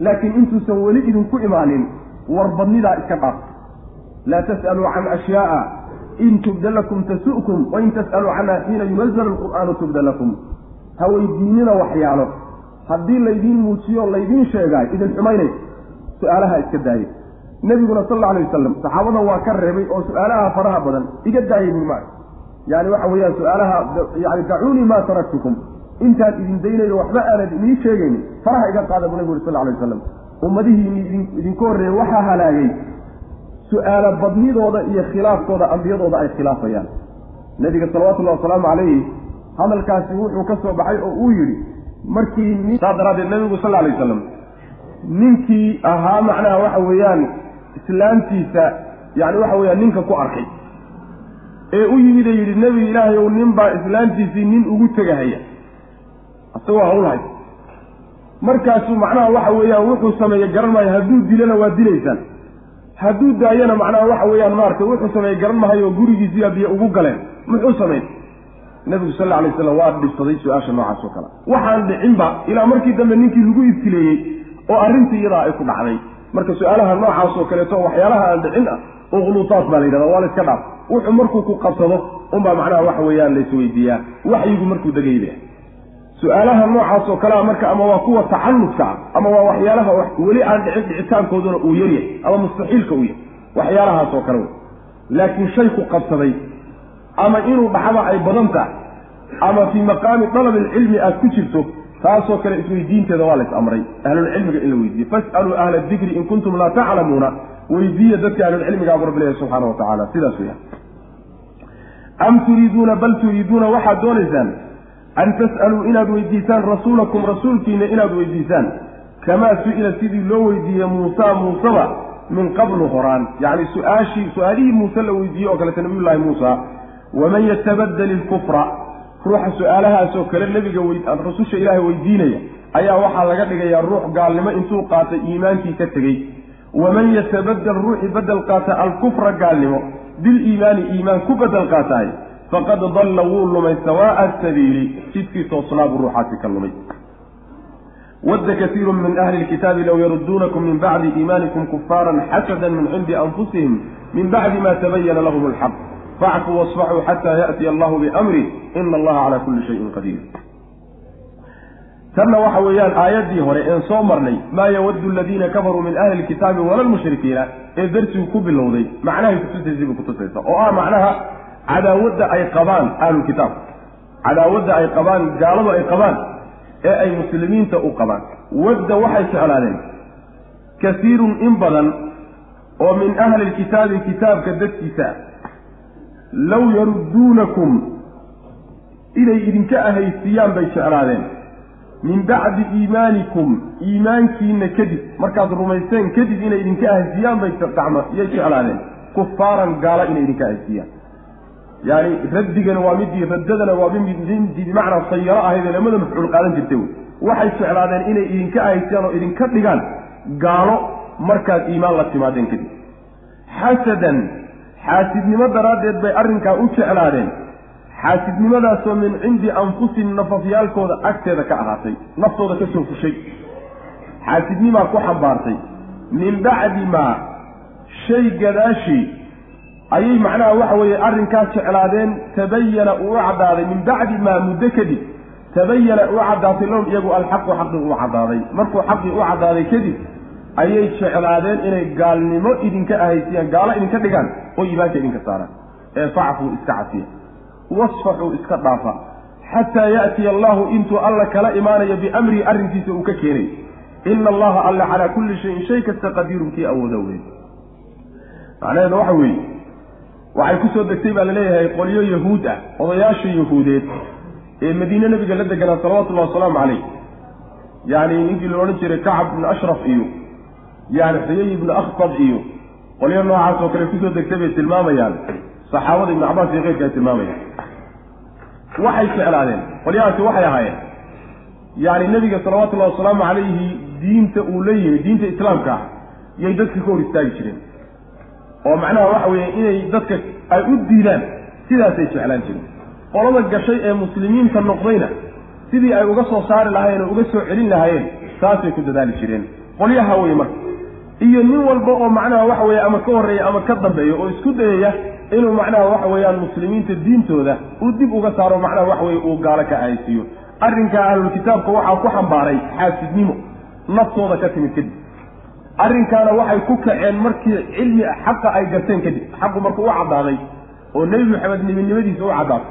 laakiin intuusan weli idinku imaanin warbadnidaa iska dhaaf. Laa tas'aluu can ashyaaa in tubda lakum tasu'kum wain tas'aluu canha xiina yunazalu lqur'aanu tubda lakum ha weydiinina waxyaalo. Haddii laydiin muujiyo laydiin sheegaay idin xumaynaysa su'aalaha iska daayay nebiguna sal alla alay wasalam saxaabada waa ka reebay oo su'aalaha faraha badan iga daayay maa yani waxa weeyaan su'aalaha yani dacuunii maa taraktukum. Intaan idin daynayno waxba aanad idiin sheegaynin. Faraha iga qaada buu nebigu uri sal alay wasalam ummadihii idinka horreeyey waxaa halaagay. Su'aalo badnidooda iyo khilaafkooda ambiyadooda ay khilaafayaan. Nebiga salawatullahi wasalaamu calayhi hadalkaasi wuxuu ka soo baxay oo uu yidhi markii saa daraaddeed nebigu sal alay wasalam ninkii ahaa macnaha waxa weeyaan islaamtiisa yani waxa weeyaan ninka ku arkay ee u yimid ee yidhi nebi ilaahay ow nin baa islaamtiisii nin ugu tegahaya. Isagoo hawl hay markaasuu macnaha waxa weeyaan wuxuu sameeye garan maayo hadduu dilana waa dilaysaan. Hadduu daayana macnaha waxa weeyaan maaragtay wuxuu sameeye garan mahayo gurigiisiyaa biyo ugu galeen. Muxuu sameey nebigu sal alla alay slam waa dhibsaday su'aasha noocaas oo kale. Waxaan dhicinba ilaa markii dambe ninkii lagu ibtileeyey oo arrintii iyadaa ay ku dhacday. Marka su'aalaha noocaas oo kaleeto waxyaalaha aan dhicin ah uqluutaat baa la yidhahda waa la iska dhaaf wuxuu markuu ku qabsado unbaa macnaha waxa weeyaan laisweydiiyaa waxyigu markuu degayba su'aalaha noocaas oo kalea marka ama waa kuwa tacaludka ah ama waa waxyaalaha weli aan dhicin dhicitaankooduna uu yaryahay ama mustaxiilka uu yahay. Waxyaalahaas kale wey laakiin shay ku qabsaday ama inuu dhaxaba ay badan tahay ama fii maqaami dalab ilcilmi aad ku jirto taasoo kale isweydiinteeda waa la is amray. Ahlulcilmiga in la weydiiye fas'aluu ahla dikri in kuntum laa taclamuuna weydiiya dadka ahlulcilmiga buu rabbi leeyahy subxaana wa tacala sidaas weya am turiiduuna bal turiiduuna waxaad doonaysaan an tas'aluu inaad weydiisaan rasuulakum rasuulkiina inaad weydiisaan. Kamaa su'ila sidii loo weydiiyey muusa muuseba min qablu horaan. Yacni su'aashii su'aalihii muuse la weydiiyey oo kaleta nabiyullaahi muusa. Waman yatabadel ilkufra ruuxa su'aalahaasoo kale nebiga rasusha ilaahay weydiinaya ayaa waxaa laga dhigayaa ruux gaalnimo intuu qaatay iimaankii ka tegey waman yatabadel ruuxii bedel qaata alkufra gaalnimo biliimaani iimaan ku bedel qaataay faqad dalla wuu lumay sawaa'a asabiili jidkii toosnaa buu ruuxaasi ka lumay wadda kasiiru min ahli lkitaabi low yarudduunakum min bacdi iimaanikum kufaaran xasadan min cindi anfusihim min bacdi ma tabayana lahum alxaq facfuu wasfaxuu xataa yaأtiya allahu biamri ina allaha calaa kulli shayin qadiir tanna waxa weeyaan aayaddii hore een soo marnay maa yawaddu aladiina kafaruu min ahli lkitaabi wala lmushrikiina ee darsigu ku bilowday. Macnahay kutusaysay bay kutusaysa oo ah macnaha cadaawadda ay qabaan ahlulkitaab cadaawadda ay qabaan gaaladu ay qabaan ee ay muslimiinta u qabaan. Wadda waxay jeclaadeen kasiirun in badan oo min ahli lkitaabi kitaabka dadkiisa low yarudduunakum inay idinka ahaysiiyaan bay jeclaadeen min bacdi iimaanikum iimaankiina kadib markaad rumayseen kadib inay idinka ahaysiiyaan bay yay jeclaadeen kufaaran gaala inay idinka ahaysiiyaan yani raddigana waa midii raddadana waa midii bimacnaa sayaro ahayd ee lamada mafcuul qaadan jirtay wey. Waxay jeclaadeen inay idinka ahaysiyaan oo idinka dhigaan gaalo markaad iimaan la timaadeen kadib. Xasadan xaasidnimo daraaddeed bay arrinkaa u jeclaadeen xaasidnimadaasoo min cindi anfusihim nafafyaalkooda agteeda ka ahaatay naftooda ka soo fushay. Xaasidnimaa ku xambaartay min bacdi maa shay gadaashii ayay macnaha waxa weeye arrinkaa jeclaadeen tabayana uu caddaaday min bacdi maa muddo kadib tabayana u caddaatay lahum iyagu alxaqu xaqii u caddaaday. Markuu xaqii u caddaaday kadib ayay jeclaadeen inay gaalnimo idinka ahaysiyaan gaalo idinka dhigaan oo iimaanka idinka saaraan ee facfuu iska cafiya wasfaxuu iska dhaafa. Xataa ya'tiya allahu intuu alla kala imaanayo biamrihi arrinkiisa uu ka keenay. Ina allaha alla calaa kulli shayin shay kasta qadiirun kii awooda wey macnaheedu waxa weeye waxay ku soo degtay baa la leeyahay qolyo yahuud ah odayaasha yahuudeed ee madiine nabiga la deganaa salawatullahi wasalaamu caleyh yacni ninkii la odhan jiray kacab ibnu ashraf iyo yani xuyay ibnu akhtab iyo qolyo noocaas oo kale ku soo degtay bay tilmaamayaan saxaabada ibnu cabaas iyo keyrka ay tilmaamayaan. Waxay jeclaadeen. Qolyahaasi waxay ahaayeen. Yani nebiga salawatullahi wasalaamu calayhi diinta uu la yimi diinta islaamka ah yay dadka ka hor istaagi jireen. Oo macnaha waxa weeye inay dadka ay u diidaan sidaasay jeclaan jireen. Qolada gashay ee muslimiinta noqdayna sidii ay uga soo saari lahaayeen oo uga soo celin lahaayeen saasay ku dadaali jireen. Qolyaha wey marka iyo nin walba oo macnaha waxa weeye ama ka horreeya ama ka dambeeya oo isku dayaya inuu macnaha waxa weeyaan muslimiinta diintooda uu dib uga saaro macnaha waxa weye uu gaalo ka ahaysiiyo arrinkaa ahlulkitaabka waxaa ku xambaaray xaasidnimo naftooda ka timid kadib. Arrinkaana waxay ku kaceen markii cilmi xaqa ay garteen kadib. Xaqu markuu u caddaaday oo nebi maxamed nebinimadiisa u caddaaday.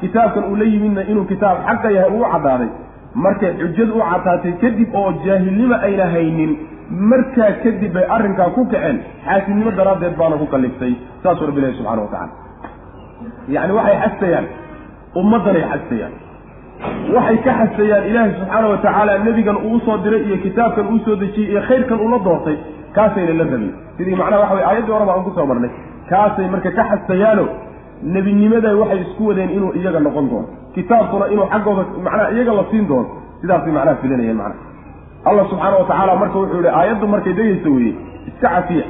Kitaabkan uu la yimidna inuu kitaab xaqa yahay uu caddaaday. Markay xujadu u caddaatay kadib oo jaahilnimo ayna haynin markaa kadib bay arrinkaa ku kaceen. Xaasidnimo daraaddeed baana ku kalliftay saasuu rabbi ilahi subxana wa tacala yacni waxay xastayaan ummaddanay xastayaan waxay ka xasayaan ilaahay subxaana wa tacaala nebigan uu u soo diray iyo kitaabkan uu soo dejiyey iyo khayrkan uula doortay kaasayna la rabin. Sidii macnaha waxa weye aayaddii horeba aan ku soo marnay. Kaasay marka ka xasayaano nebinimaday waxay isku wadeen inuu iyaga noqon doono. Kitaabkuna inuu xaggooda macnaha iyaga la siin doono. Sidaasay macnaha filinayeen macnaha allah subxaana wa tacaala marka wuxuu yihi aayaddu markay degaysa weye iska cafiya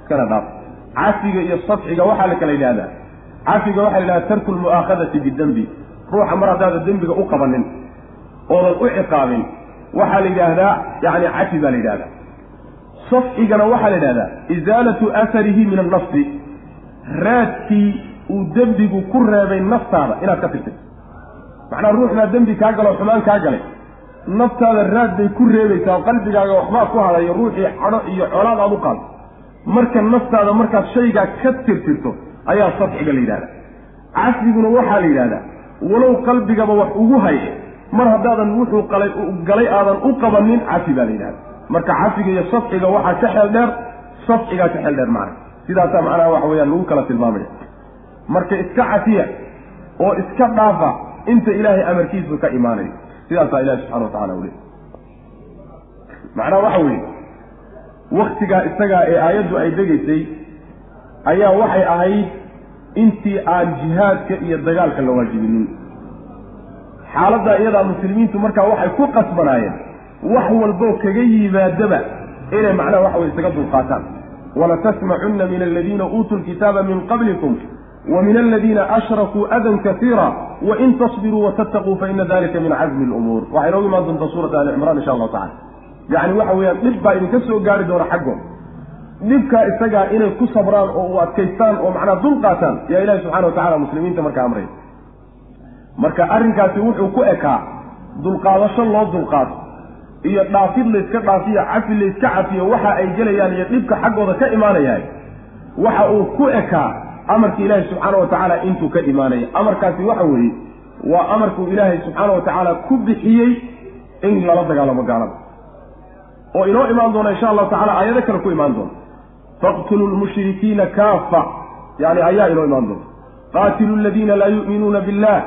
iskana dhaaf. Cafiga iyo safxiga waxaa la kala yidhahdaa cafiga waxaa la yidhahdaa tarku lmu'aakhadati bidembi ruuxa mar haddaada dembiga u qabanin oodan u ciqaabin waxaa la yidhaahdaa yani cafi baa la yidhahdaa safxigana waxaa la yidhahdaa isaalatu asarihi min annafsi. Raadkii uu dembigu ku reebay naftaada inaad ka tirtay macnaha ruux baa dembi kaa galo xumaan kaa galay naftaada raad bay ku reebaysaa oo qalbigaaga waxbaa ku hadayo ruuxii cadho iyo colaad aad u qaado marka naftaada markaad shaygaa ka tirtirto ayaa safxiga la yidhahdaa. Cafiguna waxaa la yidhahdaa walow qalbigaba wax ugu haye mar haddaadan wuxuu galay aadan u qabanin cafi baa la yidhahda marka cafiga iyo safxiga waxaa ka xeel dheer safxigaa ka xeel dheer macna sidaasaa macnaha waxa weyaan lagu kala tilmaamaya marka iska cafiya oo iska dhaafa inta ilaahay amarkiisu ka imaanayo sidaasaa ilahi subxana wa tacala ule macnaha waxa weeye waktigaa isagaa ee aayaddu ay degaysay ayaa waxay ahayd intii aan jihaadka iyo dagaalka la waajibinin. Xaaladda iyadaa muslimiintu markaa waxay ku qasbanaayeen wax walboo kaga yimaadaba inay macnaha waxa weye isaga dulqaataan. Walatasmacunna min aladiina uutuu lkitaaba min qablikum min aladiina ashrakuu adan kasiira wain tasbiruu watattaquu faina dalika min cazmi lumuur waxay noogu imaan doontaa suurata ali cimraan insha allahu tacala yacni waxa weeyaan dhib baa idinka soo gaari doona xaggood dhibkaa isagaa inay ku sabraan oo u adkaystaan oo macnaha dul qaataan yaa ilahi subxana wa tacala muslimiinta markaa amray marka arrinkaasi wuxuu ku ekaa dulqaadasho loo dulqaato iyo dhaafid layska dhaafiyo cafi layska cafiyo waxa ay gelayaan iyo dhibka xaggooda ka imaanayahay waxa uu ku ekaa amarka ilaahi subxaana wa tacaala intuu ka imaanaya amarkaasi waxa weeye waa amarkuu ilaahay subxaana wa tacaala ku bixiyey in lala dagaalamo gaalada. Oo inoo imaan doona insha allahu tacala aayado kale ku imaan doona. Faqtuluu lmushrikiina kaafa yani ayaa inoo imaan doonta qaatiluu aladiina laa yu'minuuna billah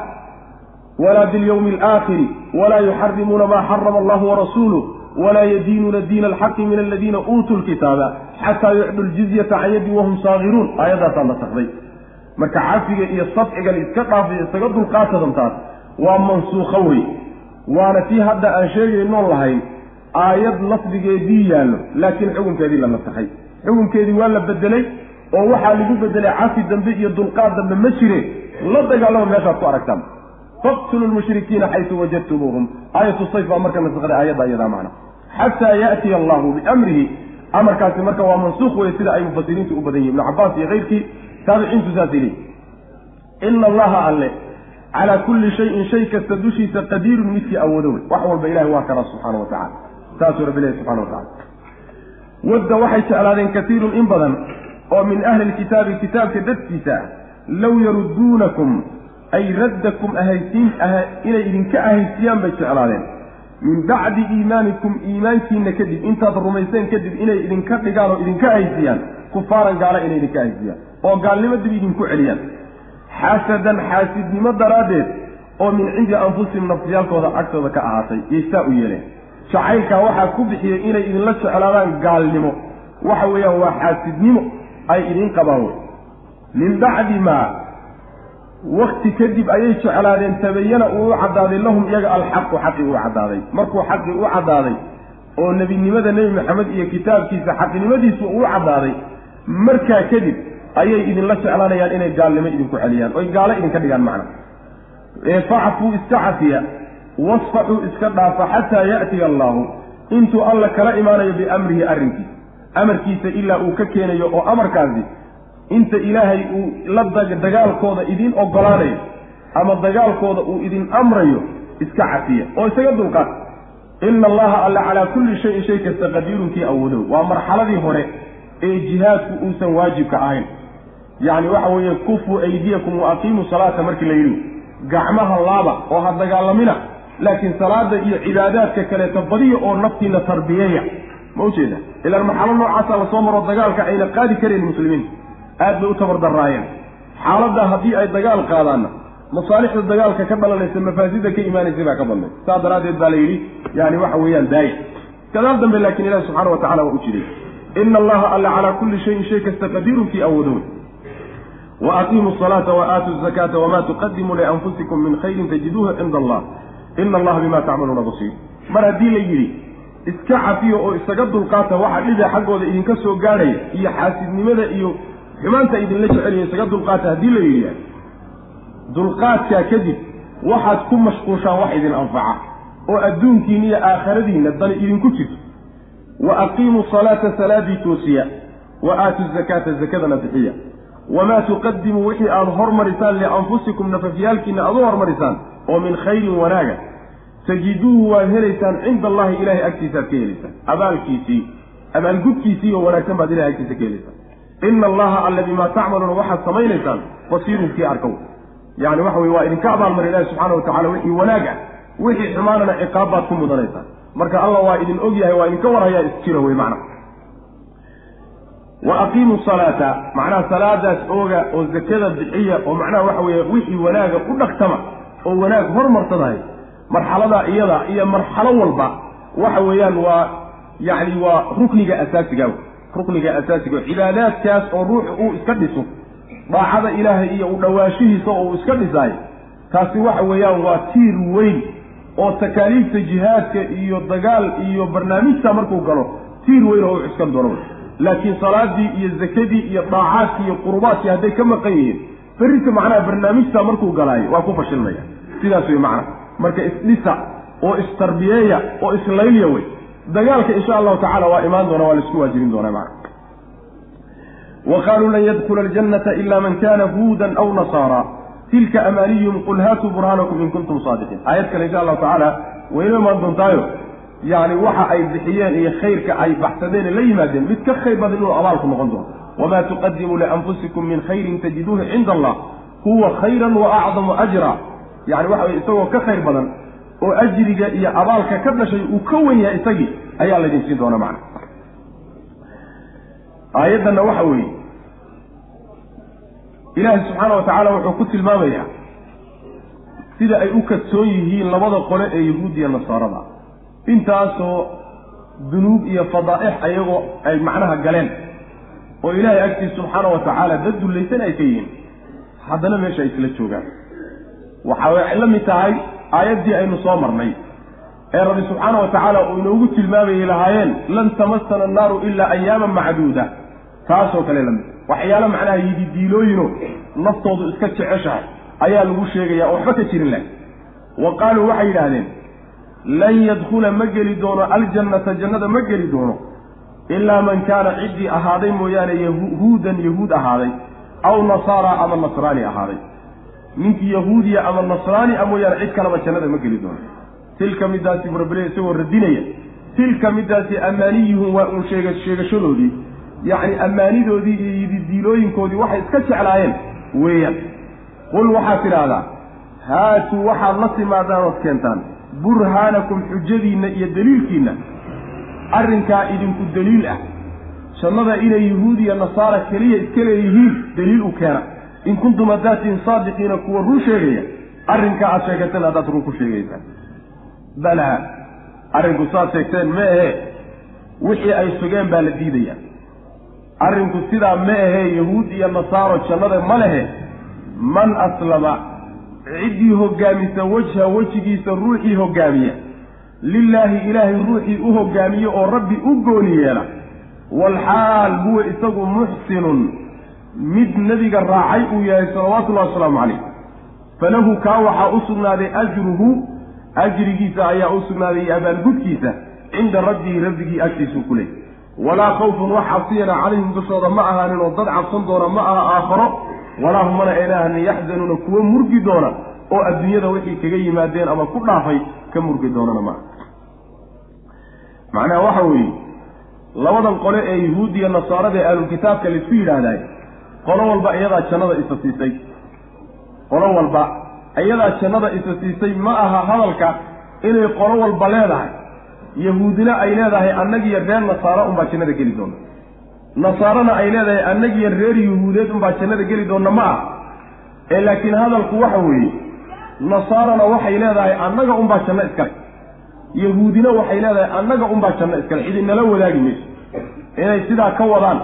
walaa bilyawmi alaakhiri walaa yuxarimuuna maa xarama allahu warasuuluh walaa yadiinuuna diina alxaqi min aladiina uutuu lkitaaba xataa yucdu ljizyata can yadin wahum saagiruun aayadaasaa nasakday marka cafiga iyo safcigan iska dhaafiyo isaga dulqaatadamtaas waa mansuukho wey waana tii hadda aan sheegaynoon lahayn aayad lafdigeedii yaallo laakiin xukunkeedii la nasaxay xukunkeedii waa la bedelay oo waxaa lagu bedelay cafi dambe iyo dulqaad dambe ma jire la dagaalama meeshaad ku aragtaan faqtulu lmushrikiina xaysu wajadtumuuhum aayatu sayf baa marka nasakday aayadda iyadaa macna xataa yaatiya allahu biamrihi amarkaasi marka waa mansuuq weye sida ay mufasiriintu u badan yihiin ibnu cabaas iyo keyrkii taabiciintu saasay leeyi ina allaha alle calaa kulli shayin shay kasta dushiisa qadiirun midkii awoodo wey wax walba ilahi waa karaa subxaana wa tacala saasuu rabbi ilahi subxana wa tacala wadda waxay jeclaadeen kasiirun in badan oo min ahli lkitaabi kitaabka dadkiisa ah low yarudduunakum ay raddakum ahaysiin inay idinka ahaysiyaan bay jeclaadeen. Min bacdi iimaanikum iimaankiina kadib intaad rumayseen kadib inay idinka dhigaan oo idinka ahaysiyaan kufaaran gaala inay idinka ahaysiyaan oo gaalnimo dib idinku celiyaan. Xasadan xaasidnimo daraaddeed oo min cindi anfusihim nafsiyaalkooda agtooda ka ahaatay yay saa u yeeleen. Jacaylkaa waxaa ku bixiyey inay idinla jeclaadaan gaalnimo. Waxa weeyaan waa xaasidnimo ay idin qabaan. Wey min bacdi maa wakti kadib ayay jeclaadeen tabayana uu u caddaaday lahum iyaga alxaqu xaqii uu caddaaday. Markuu xaqii u caddaaday oo nebinimada nebi maxamed iyo kitaabkiisa xaqnimadiisu uu caddaaday markaa kadib ayay idinla jeclaanayaan inay gaalnimo idinku celiyaan. Oy gaalo idinka dhigaan macna. Facfuu iska cafiya wasfaxuu iska dhaafa xataa ya'tiya allaahu. Intuu alla kala imaanayo biamrihi arrinkiisa amarkiisa ilaa uu ka keenayo oo amarkaasi inta ilaahay uu la dagaalkooda idin ogolaanayo ama dagaalkooda uu idin amrayo iska cafiya oo isaga dulqaad. Ina allaha alla calaa kulli shayin shay kasta qadiirunkii awoodo waa marxaladii hore ee jihaadku uusan waajibka ahayn. Yacni waxa weeye kufuu aydiyakum wa aqiimuu salaata markii la yidhi gacmaha laaba oo ha dagaalamina laakiin salaada iyo cibaadaadka kaleeta badiya oo naftiina tarbiyeeya ma ujeeda ilaan marxalo noocaasa la soo maro dagaalka ayna qaadi karayn muslimiinta aad bay u tabardaraayeen xaaladdaa haddii ay dagaal qaadaanna masaalixda dagaalka ka dhalanaysa mafaasida ka imaanaysa baa ka badnay. Saas daraaddeed baa la yidhi yani waxa weeyaan daaya gadaal dambe laakiin ilahi subxana wa tacala waa u jiray. Ina allaha alla calaa kulli shayin shay kasta qadiirunkii awoodow wa aqiimu salaata wa aatu zakaata wamaa tuqadimuu lianfusikum min khayrin tajiduuhu cinda allah ina allaha bima tacmaluuna basiir. Mar haddii la yidhi iska cafiyo oo isaga dulqaata waxa dhibee xaggooda idinka soo gaadhaya iyo xaasidnimada iyo xumaanta idinla jecelaya isaga dulqaata haddii la yidhi dulqaadkaa kadib waxaad ku mashquushaan wax idin anfaca oo adduunkiina iyo aakhiradiinna dani idinku jirto. Wa aqiimuu salaata salaadii toosiya wa aatu zakaata zakadana bixiya. Wamaa tuqadimuu wixii aada hormarisaan lianfusikum nafafyaalkiina aad u hormarisaan oo min khayrin wanaaga. Tajiduuhu waad helaysaan cinda allahi ilahay agtiisaaad ka helaysaan. Abaalkiisii abaalgudkiisii oo wanaagsan baad ilahay agtiisa ka helaysaan ina allaha alle bimaa tacmaluuna waxaad samaynaysaan basiirun kii arkow. Yani waxa weye waa idinka abaalmar ilahi subxana watacala wixii wanaag ah wixii xumaanana ciqaab baad ku mudanaysaan. Marka alla waa idin og yahay waa idinka warhayaa isjira wey macna. Wa aqiimu salaata macnaha salaadaas ooga oo zakada bixiya oo macnaha waxa weeye wixii wanaaga u dhaqtama oo wanaag hormarsadahay marxaladaa iyada iyo marxalo walba waxa weeyaan waa yacni waa rukniga asaasiga rukniga asaasiga cibaadaadkaas oo ruuxu uu iska dhiso daacada ilaahay iyo u dhowaanshihiisa oo uu iska dhisaayo taasi waxa weeyaan waa tiir weyn oo takaaliifta jihaadka iyo dagaal iyo barnaamijta markuu galo tiir weyn oo u cuskan doono. Laakiin salaadii iyo zakadii iyo daacaadkii iyo qurubaadkii hadday ka maqan yihiin berrita macnaha barnaamijta markuu galaayo waa ku fashilmaya sidaas wey macnaha marka isdhisa oo istarbiyeeya oo islaylya wey dagaalka insha allahu tacala waa imaan doona waa la isku waajibin doonaa macna. Wa qaaluu lan yadkula aljannata ila man kana huudan aw nasaara. Tilka amaaniyum qul haatuu burhaanakum in kuntum saadiqiin. Aayad kale insha allahu tacaala wayna imaan doontaayo. Yani waxa ay bixiyeen iyo khayrka ay baxsadeen la yimaadeen mid ka khayr badan inuu abaalku noqon doono. Wamaa tuqadimuu lianfusikum min khayrin tajiduuhu cinda allah huwa khayran wa acdamu ajra. Yani waxa weye isagoo ka khayr badan oo ajriga iyo abaalka ka dhashay uu ka wen yahay isagii ayaa laydin siin doona macna. Aayaddanna waxa weeye ilaahay subxaana wa tacaala wuxuu ku tilmaamayaa sida ay u kadsoon yihiin labada qole ee yahuudiya nasaarada. Intaasoo dunuub iyo fadaa'ix ayagoo ay macnaha galeen oo ilaahay agtiis subxaana wa tacaala dad dullaysan ay ka yihiin haddana meesha ay isla joogaan. Waxa way la mid tahay aayaddii aynu soo marnay ee rabbi subxaana wa tacaala uu inoogu tilmaamayay lahaayeen lan tamasana annaaru ilaa ayaaman macduuda. Taasoo kale la mid waxyaalo macnaha yidi diilooyino naftoodu iska jeceshahay ayaa lagu sheegayaa waxba ka jirin lahay. Wa qaaluu waxay yidhaahdeen lan yadkhula ma geli doono aljannata jannada ma geli doono ilaa man kaana ciddii ahaaday mooyaane yahuudan yahuud ahaaday aw nasaara ama nasraani ahaaday ninkii yahuudiya ama nasraani a mooyaane cid kaleba jannada ma geli doono tilka midaasi burabile isagoo radinaya. Tilka midaasi ammaaniyuhum waa uun sheega sheegashadoodii yacni ammaanidoodii iyo yididiilooyinkoodii waxay iska jeclaayeen weeyaan. Qul waxaad tidhaahdaa haatuu waxaad la timaadaan ood keentaan burhaanakum xujadiinna iyo daliilkiinna. Arrinkaa idinku daliil ah. Jannada inay yahuud iyo nasaara keliya iska leeyihiin daliil u keena in kuntum haddaatiin saadiqiina kuwa run sheegaya arrinka aad sheegateen haddaad run ku sheegaysaan balaa arrinku saad sheegteen ma ahe wixii ay sugeen baa la diidaya arrinku sidaa ma ahee yahuud iyo nasaaro jannada ma lehe man aslama ciddii hoggaamisa wejha wejigiisa ruuxii hoggaamiya lilaahi ilaahay ruuxii u hoggaamiye oo rabbi u gooni yeela walxaal huwa isagu muxsinun mid nebiga raacay uu yahay salawaatullahi wasalaamu calayh. Falahu kaa waxaa u sugnaaday ajruhu ajrigiisa ayaa u sugnaaday iyo abaalgudkiisa cinda rabbihi rabbigii agtiisuu ku leey walaa khawfun wax cabsiyana calayhim dushooda ma ahaanin oo dad cabsan doona ma aha aakharo. Walaa hum mana ayna ahanin yaxzanuuna kuwa murgi doona oo adduunyada wixii kaga yimaadeen ama ku dhaafay ka murgi doonana maaha macnaha waxa weeye labadan qole ee yahuud iyo nasaarada ee ahlulkitaabka la isku yidhaahdaay qolo walba iyadaa jannada isa siisay. Qolo walba iyadaa jannada isa siisay ma aha hadalka inay qolo walba leedahay. Yahuudina ay leedahay annagiyo reer nasaaro unbaa jannada geli doona. Nasaarana ay leedahay annagiyo reer yahuudeed unbaa jannada geli doona ma ah ee laakiin hadalku waxa weeye nasaarana waxay leedahay annaga unbaa janno iskale yahuudina waxay leedahay annaga unbaa janno iskale cidinala wadaagi mayso inay sidaa ka wadaan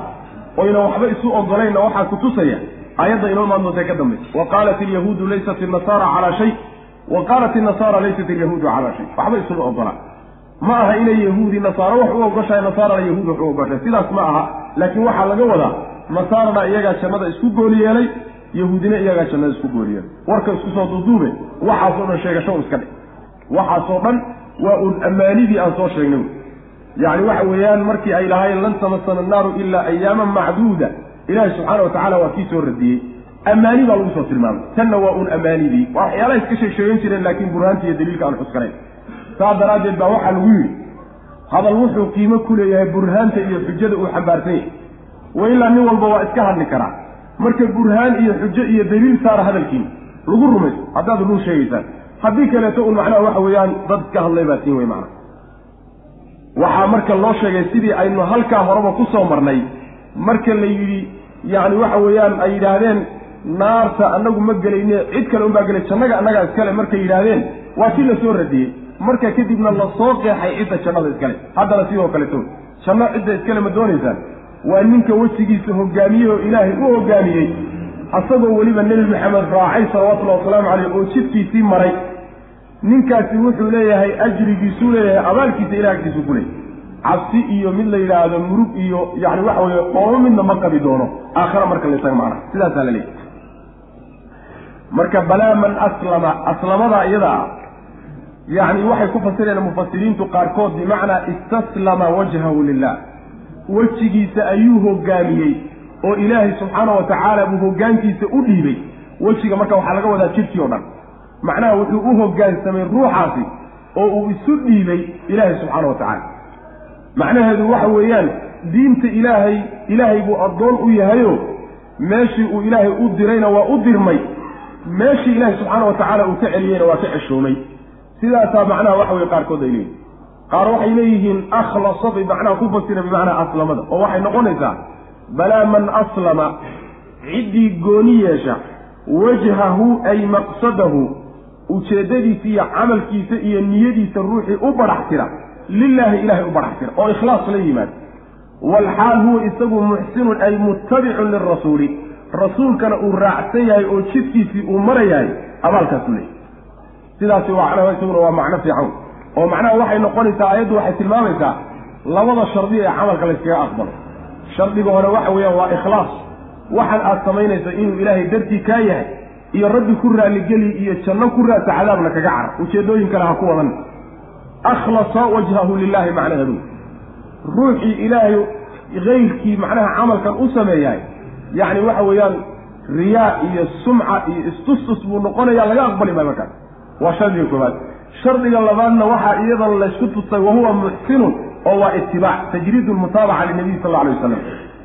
oyna waxba isu ogolayna waxaa ku tusaya aayadda inoo maadnootay ka dambaysa wa qaalat ilyahuudu laysat inasaara calaa shay. Wa qaalat inasaara laysat ilyahuudu calaa shay. Waxba isuma ogolaa ma aha inay yahuudi nasaaro wax u ogoshahay nasaarana yahuud wax u ogoshahay sidaas ma aha. Laakiin waxaa laga wadaa nasaarana iyagaa jannada isku gooli yeelay yahuudina iyagaa jannada isku gooli yeelay. Warka isku soo duuduube waxaasoo dhan sheegasho iska dhe waxaasoo dhan waa un ammaanidii aan soo sheegnay yacni waxa weeyaan markii ay lahaayeen lan tamasana annaaru ilaa ayaaman macduuda. Ilaahi subxaana wa tacala waa kii soo radiyey. Ammaani baa lagu soo tilmaamay. Tanna waa un ammaanidii waa waxyaalaha iska sheeg sheegan jireen laakiin burhaanta iyo daliilka aan xuskanayn saa daraaddeed baa waxaa lagu yidhi hadal wuxuu qiimo ku leeyahay burhaanta iyo xujada uu xambaarsan yahay. Wa ilaa nin walba waa iska hadli karaa. Marka burhaan iyo xujo iyo daliil saara hadalkiina lagu rumayso haddaad run sheegaysaan. Haddii kaleeto un macnaha waxa weeyaan dad iska hadlay baa siin wey macnaha waxaa marka loo sheegay sidii aynu halkaa horeba ku soo marnay. Marka la yidhi yacni waxa weeyaan ay yidhaahdeen naarta annagu ma gelayne cid kale unbaa gelay jannaga annagaa iskale markay yidhaahdeen waa si la soo radiyey. Marka kadibna la soo qeexay cidda jannada iskale haddana sidoo kaleto janno cidda iskale ma doonaysaan. Waa ninka wejigiisa hogaamiyey oo ilaahay u hogaamiyey. Asagoo weliba nebi maxamed raacay salawatullahi wasalaamu caleyh oo jidkiisii maray ninkaasi wuxuu leeyahay ajrigiisuu leeyahay abaalkiisa ilah agtiisuu ku leeyahy cabsi iyo mid la yidhaahdo murug iyo yani waxa weeye qoomo midna ma qabi doono. Aakhara marka la isaga macnaha. Sidaasaa la leeyahy marka balaa man aslama aslamadaa iyada ah yacni waxay ku fasireen mufasiriintu qaarkood bimacnaa istaslama wajhahu lilah wejigiisa ayuu hogaamiyey oo ilaahay subxaana wa tacaala buu hoggaankiisa u dhiibay. Wejiga marka waxaa laga wadaa jidhkii o dhan macnaha wuxuu u hoggaansamay ruuxaasi oo uu isu dhiibay ilaahay subxaana wa tacaala. macnaheedu waxa weeyaan diinta ilaahay ilaahay buu addoon u yahayo meeshii uu ilaahay u dirayna waa u dirmay meeshii ilaahay subxaana wa tacaala uu ka celiyeyna waa ka ceshoomay. sidaasaa macnaha waxa weye qaarkood ay leeyihiin qaar waxay leeyihiin akhlasa bay macnaha ku fasira bimacnaa aslamada oo waxay noqonaysaa balaa man aslama ciddii gooni yeesha wajhahu ay maqsadahu ujeeddadiisa iyo camalkiisa iyo niyadiisa ruuxii u badhax tira lilaahi ilahay u badhax tira oo ikhlaas la yimaado. Waalxaal huwa isagu muxsinun ay muttabicun lirasuuli rasuulkana uu raacsan yahay oo jidkiisii uu marayahay abaalkaasu leeyahy sidaasi macnaha isaguna waa macno fiican. Oo macnaha waxay noqonaysaa ayaddu waxay tilmaamaysaa labada shardi ee camalka layskaga aqbalo. Shardiga hore waxa weeyaan waa ikhlaas. Waxaan aad samaynaysa inuu ilaahay dartii kaa yahay iyo rabbi ku raalligeli iyo janno ku raadsa cadaabna kaga car. Ujeeddooyin kale ha ku wadan. Akhlasa wajhahu lilaahi macnaheedu ruuxii ilaahay kayrkii macnaha camalkan u sameeyahay yacni waxa weeyaan riyaa iyo sumca iyo istustus buu noqonaya laga aqbali maayo markaas waa shardiga koowaad. Shardiga labaadna waxaa iyadan laysku tusay wahuwa muxsinun oo waa itibaac tajriidu lmutaabaca linabiy sal alla alay wasalam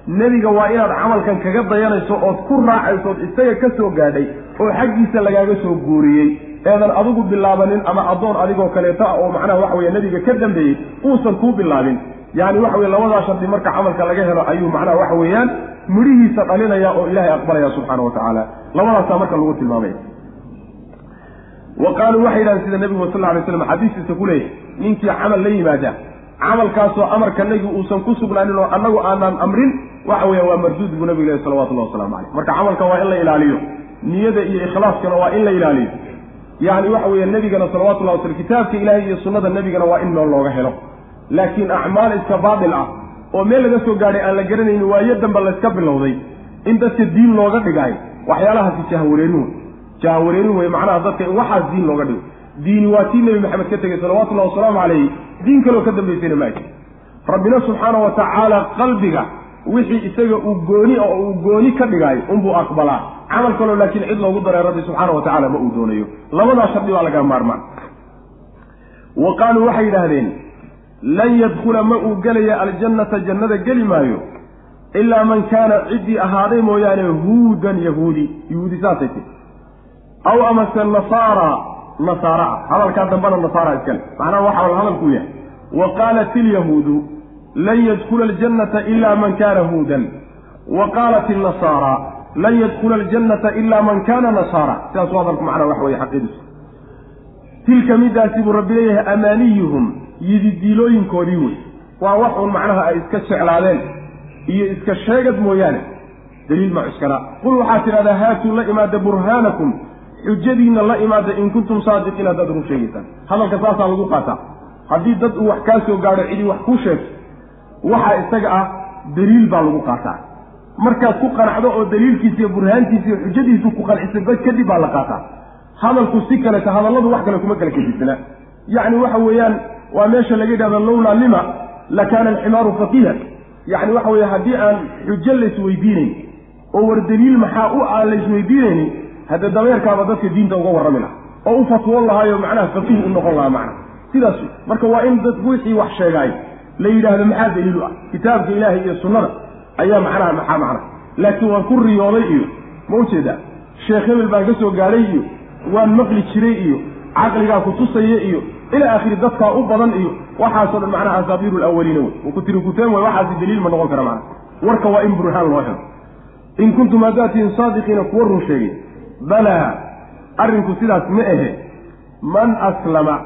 nebiga waa inaad camalkan kaga dayanayso ood ku raacayso ood isaga ka soo gaadhay oo xaggiisa lagaaga soo guuriyey eedan adigu bilaabanin ama addoon adigoo kaleeto ah oo macnaha waxa weye nebiga ka dambeeyey uusan kuu bilaabin. Yacni waxa weye labadaa shardi marka camalka laga helo ayuu macnaha waxa weeyaan midhihiisa dhalinaya oo ilaahay aqbalaya subxaana wa tacaala. Labadaasaa marka lagu tilmaamaya wa qaaluu waxay yidhahdeen sida nebigu sal alay slam xadiistiisa ku leeyahy ninkii camal la yimaada camalkaasoo amarkanagi uusan ku sugnaanin oo annagu aanaan amrin waxa weya waa marduud buu nabigu lehy salawatullahi waslamu caleyh marka camalka waa in la ilaaliyo. Niyada iyo ikhlaaskana waa in la ilaaliyo. Yacni waxa weeye nebigana salawatullahi waslam kitaabka ilaahay iyo sunnada nebigana waa in meel looga helo. Laakiin acmaal iska baatil ah oo meel laga soo gaadhay aan la garanaynin waayo damba layska bilowday. In dadka diin looga dhigaayo waxyaalahaasi jahwareerin wey jahwareerin wey macnaha dadka in waxaas diin looga dhigo diini waa tii nebi maxamed ka tegey salawatullahi wasalaamu calayhi. Diin kaloo ka dambaysayna ma ajir rabbina subxaana wa tacaala qalbiga wixii isaga uu gooni oo uu gooni ka dhigaayo unbuu aqbalaa. Camal kaloo laakiin cid loogu daray rabbi subxaana wa tacala ma uu doonayo. Labadaa shardi baa laga maarmaan wa qaaluu waxay yidhaahdeen lan yadkhula ma uu gelaya aljannata jannada geli maayo ilaa man kaana ciddii ahaaday mooyaane huudan yahuudi. Yahuudi saasay ti aw amase nasaara nasaara ah. Hadalkaa dambana nasaara iskale. Macnaha waxa hadalkuu yahay. Wa qaalat ilyahuudu lan yadkula aljannata ila man kana huudan wa qaalat ilnasaara lan yadkula aljannata ila man kana nasaara sidaasu hadalku macnaa waxa weye xaqiidisu tilka midaasi buu rabbi leeyahay amaaniyuhum yididiilooyinkoodii wey waa wax uun macnaha ay iska jeclaadeen iyo iska sheegad mooyaane. Daliil ma cuskana qul waxaad tidhahdaa haatuu la imaada burhaanakum xujadiinna la imaada in kuntum saadiqiin haddaad run sheegaysaan hadalka saasaa lagu qaataa. Haddii dad uu wax kaa soo gaadho cidii wax kuu sheegto waxaa isaga ah daliil baa lagu qaataa. Markaad ku qanacdo oo daliilkiisa iyo burhaantiisa iyo xujadiisu ku qancisay bad kadib baa la qaataa. Hadalku si kaleta hadalladu wax kale kuma kala kedisana yacni waxa weeyaan waa meesha laga yidhahdo lowlaa lima la kaana alximaaru faqiiha yacni waxa weeye haddii aan xujo laysweydiinayn oo war daliil maxaa u aan laysweydiinaynin haddee dabeerkaaba dadka diinta uga warrami laha oo u fatwoon lahaayo macnaha faqiih u noqon lahaa macnaha sidaas marka waa in dad wixii wax sheegaay la yidhaahdo maxaa daliil u ah? Kitaabka ilaahay iyo sunnada ayaa macnaha maxaa macna? Laakiin waan ku riyooday iyo ma u jeedaa sheekh hebel baan ka soo gaadhay iyo waan maqli jiray iyo caqligaa ku tusaya iyo ilaa aakhiri dadkaa u badan iyo waxaasoo dhan macnaha asaabiiru lawaliina wey. Ku tiri kuteen way waxaasi daliil ma noqon kara macnaha. Warka waa in burhaan loo helo. In kuntum haddaad tihiin saadiqiina kuwa run sheegay balaa arrinku sidaas ma ahe. Man aslama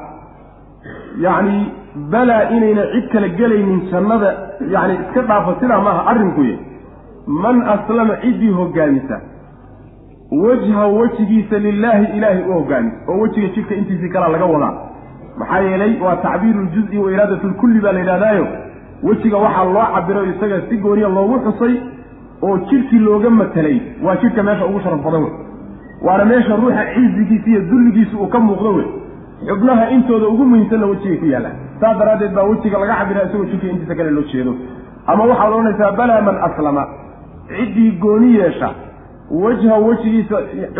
yacni balaa inayna cid kale gelaynin jannada yacni iska dhaafo sidaa maaha arrinku ye man aslama ciddii hoggaamisa wajhahu wejigiisa lilaahi ilaahay u hoggaamisa oo wejiga jidhka intiisii kalaa laga wadaa. Maxaa yeelay waa tacbiiru ljuzi wa iraadatu lkulli baa la yidhahdaayo. Wejiga waxaa loo cabiro isaga si gooniya loogu xusay oo jidhkii looga matelay waa jidhka meesha ugu sharaf badan wey waana meesha ruuxa cizigiisa iyo dulligiisa uu ka muuqdo wey xubnaha intooda ugu muhiimsanna wejigay ku yaallaan saas daraaddeed baa wejiga laga cabira isagoo jidhka intiisa kale loo jeedo. Ama waxaad odhanaysaa balaa man aslama. Ciddii gooni yeesha wajhaw wejigiisa